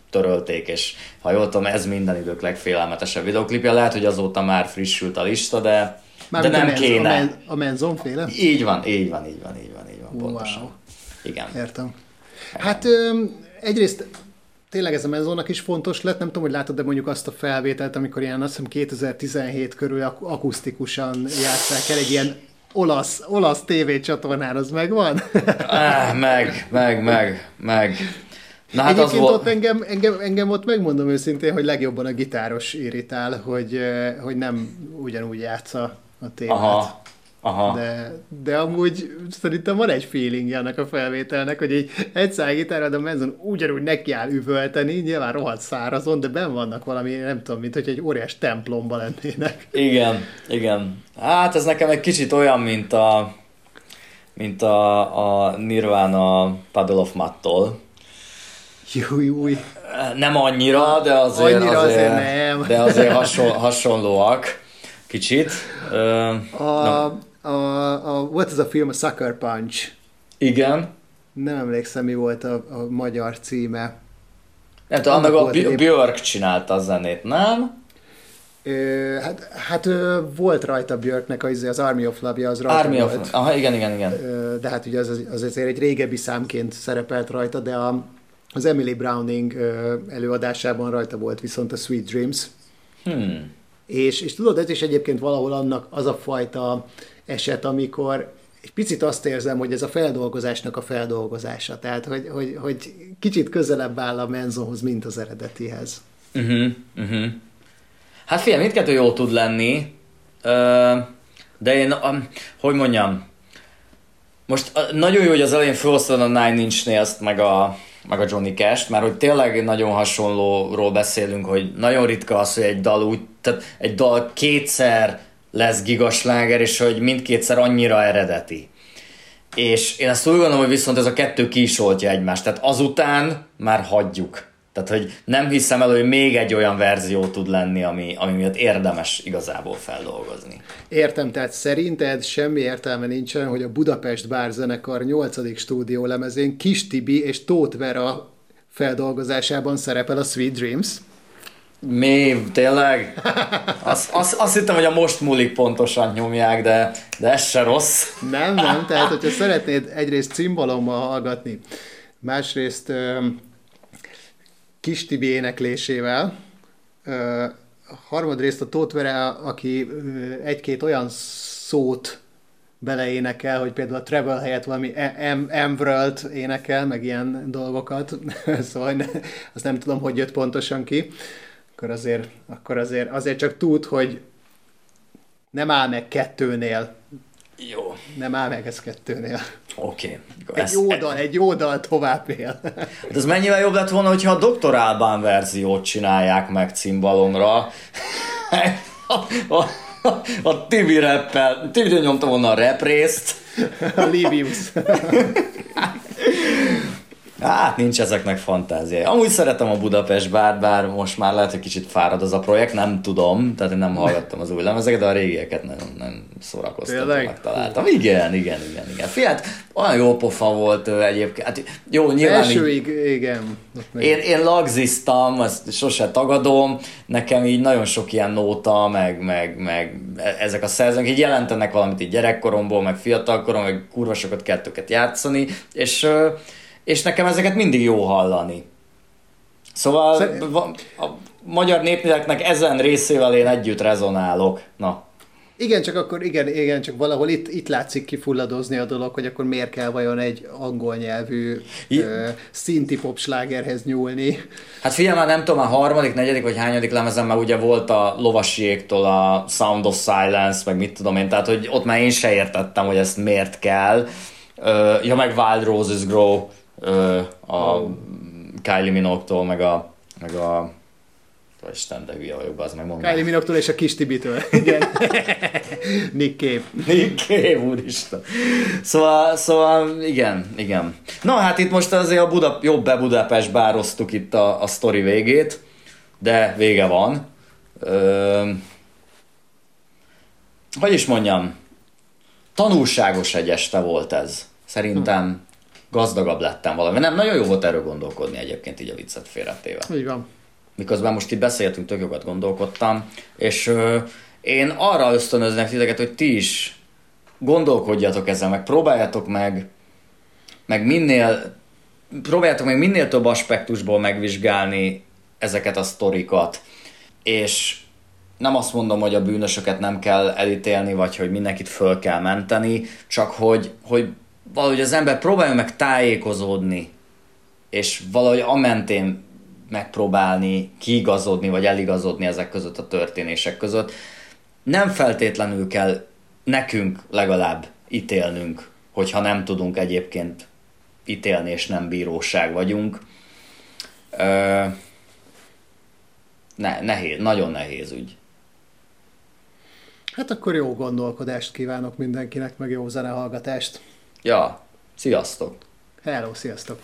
törölték, és ha jól tudom, ez minden idők legfélelmetesebb videoklipje. Lehet, hogy azóta már frissült a lista, de, Már de nem a Menz- kéne. A, men, a Menzon féle? Így van, így van, így van, így van, így van, pontosan. Wow. Igen. Értem. Hát ö, egyrészt tényleg ez a mezónak is fontos lett, nem tudom, hogy látod, de mondjuk azt a felvételt, amikor ilyen azt hiszem 2017 körül ak- akusztikusan játszák el egy ilyen olasz, olasz tévécsatornán, az megvan? Ah, meg, meg, meg, meg. Na hát az Egyébként volt... ott engem, engem, engem ott megmondom őszintén, hogy legjobban a gitáros irritál, hogy, hogy nem ugyanúgy játsza a témát. Aha, aha. De, de amúgy szerintem van egy feelingje annak a felvételnek, hogy egy egyszáj gitárad a menzon ugyanúgy nekiáll üvölteni, nyilván rohadt szárazon, de ben vannak valami, nem tudom, mint hogy egy óriás templomba lennének. Igen, igen. Hát ez nekem egy kicsit olyan, mint a mint a, a Nirvana Puddle of Mattól. Júj, júj. Nem annyira, de azért, Annyira azért, azért nem. de azért hasonl, hasonlóak kicsit. Ö, A, a, a, volt ez a film, a Sucker Punch. igen. Nem emlékszem, mi volt a, a magyar címe. Nem tudom, Annak a épp- Björk csinálta a zenét, nem? Ö, hát hát ö, volt rajta Björknek az, az Army of Love-ja, az rajta Army volt. of... Aha, igen, igen, igen. Ö, de hát ugye az, az, az azért egy régebbi számként szerepelt rajta, de a, az Emily Browning ö, előadásában rajta volt viszont a Sweet Dreams. Hmm. És, és tudod, ez is egyébként valahol annak az a fajta eset, amikor egy picit azt érzem, hogy ez a feldolgozásnak a feldolgozása. Tehát, hogy, hogy, hogy kicsit közelebb áll a menzonhoz, mint az eredetihez. Uh-huh, uh-huh. Hát figyelj, mindkettő jó tud lenni, de én, hogy mondjam, most nagyon jó, hogy az elején felhoztad a Nine Inch Nails-t, meg a, meg a Johnny Cash-t, mert hogy tényleg nagyon hasonlóról beszélünk, hogy nagyon ritka az, hogy egy dal úgy, tehát egy dal kétszer lesz gigasláger, és hogy mindkétszer annyira eredeti. És én ezt úgy gondolom, hogy viszont ez a kettő ki is oltja egymást. Tehát azután már hagyjuk. Tehát, hogy nem hiszem el, hogy még egy olyan verzió tud lenni, ami, ami miatt érdemes igazából feldolgozni. Értem, tehát szerinted semmi értelme nincsen, hogy a Budapest Bár zenekar 8. stúdió lemezén Kis Tibi és Tóth Vera feldolgozásában szerepel a Sweet Dreams. Mi, tényleg? Azt, azt, azt hittem, hogy a most múlik pontosan nyomják, de, de ez se rossz. Nem, nem, tehát hogyha szeretnéd egyrészt cimbalommal hallgatni, másrészt Kis Tibi éneklésével, ö, harmadrészt a Tóth Vera, aki egy-két olyan szót beleénekel, hogy például a Travel helyett valami Emworld énekel, meg ilyen dolgokat, szóval ne, azt nem tudom, hogy jött pontosan ki, akkor azért, akkor azért, azért csak tud, hogy nem áll meg kettőnél, Jó, nem áll meg ez kettőnél. oké. Egy Ez- jó dal, egy jó dal tovább él. Hát ez mennyivel jobb lett volna, hogyha a Dr. Alban verziót csinálják meg cimbalomra. A, a, a, a Tibi rappel, Tibi nyomta volna a rap részt. A Livius. Hát nincs ezeknek fantáziája. Amúgy szeretem a Budapest bár, bár most már lehet, hogy kicsit fárad az a projekt, nem tudom, tehát én nem hallgattam az új lemezeket, de a régieket nagyon, nagyon szórakoztatónak találtam. Igen, igen, igen, igen. Fiat, olyan jó pofa volt ő egyébként. Hát, jó, nyilván így, Elsőig, igen. Ott meg- én, én lagziztam, ezt sose tagadom, nekem így nagyon sok ilyen nóta, meg, meg, meg ezek a szerzők így jelentenek valamit így gyerekkoromból, meg fiatalkorom, meg kurva sokat kellett őket játszani, és, és nekem ezeket mindig jó hallani. Szóval a magyar népnéleknek ezen részével én együtt rezonálok. Na, Igen, csak akkor igen, igen, csak valahol itt, itt látszik kifulladozni a dolog, hogy akkor miért kell vajon egy angol nyelvű I- ö, szinti pop slágerhez nyúlni. Hát figyelj már, nem tudom, a harmadik, negyedik vagy hányadik lemezem, mert ugye volt a lovasiéktól a Sound of Silence, meg mit tudom én, tehát hogy ott már én se értettem, hogy ezt miért kell. Ö, ja, meg Wild Roses Grow ö, a Kylie Minogue-tól, meg a, meg a Vagy Isten, de hülye vagyok, az meg mondom. Kylie Minogue-tól és a kis Tibitől. Igen. Nick Cave. Nick Cave, úristen. Szóval, szóval, igen, igen. Na hát itt most azért a Buda, jobb be Budapest bároztuk itt a, a sztori végét, de vége van. Ö, hogy is mondjam, tanulságos egy este volt ez. Szerintem gazdagabb lettem valami. Nem, nagyon jó volt erről gondolkodni egyébként így a viccet félretéve. Így van. Miközben most itt beszéltünk, tök jókat gondolkodtam, és ö, én arra ösztönöznek titeket, hogy ti is gondolkodjatok ezen, meg próbáljátok meg, meg minél, próbáljátok meg minél több aspektusból megvizsgálni ezeket a sztorikat, és nem azt mondom, hogy a bűnösöket nem kell elítélni, vagy hogy mindenkit föl kell menteni, csak hogy, hogy valahogy az ember próbálja meg tájékozódni, és valahogy amentén megpróbálni kiigazodni, vagy eligazodni ezek között a történések között. Nem feltétlenül kell nekünk legalább ítélnünk, hogyha nem tudunk egyébként ítélni, és nem bíróság vagyunk. Ö, ne, nehéz, nagyon nehéz ügy. Hát akkor jó gondolkodást kívánok mindenkinek, meg jó zenehallgatást. Ja, sziasztok! Hello, sziasztok!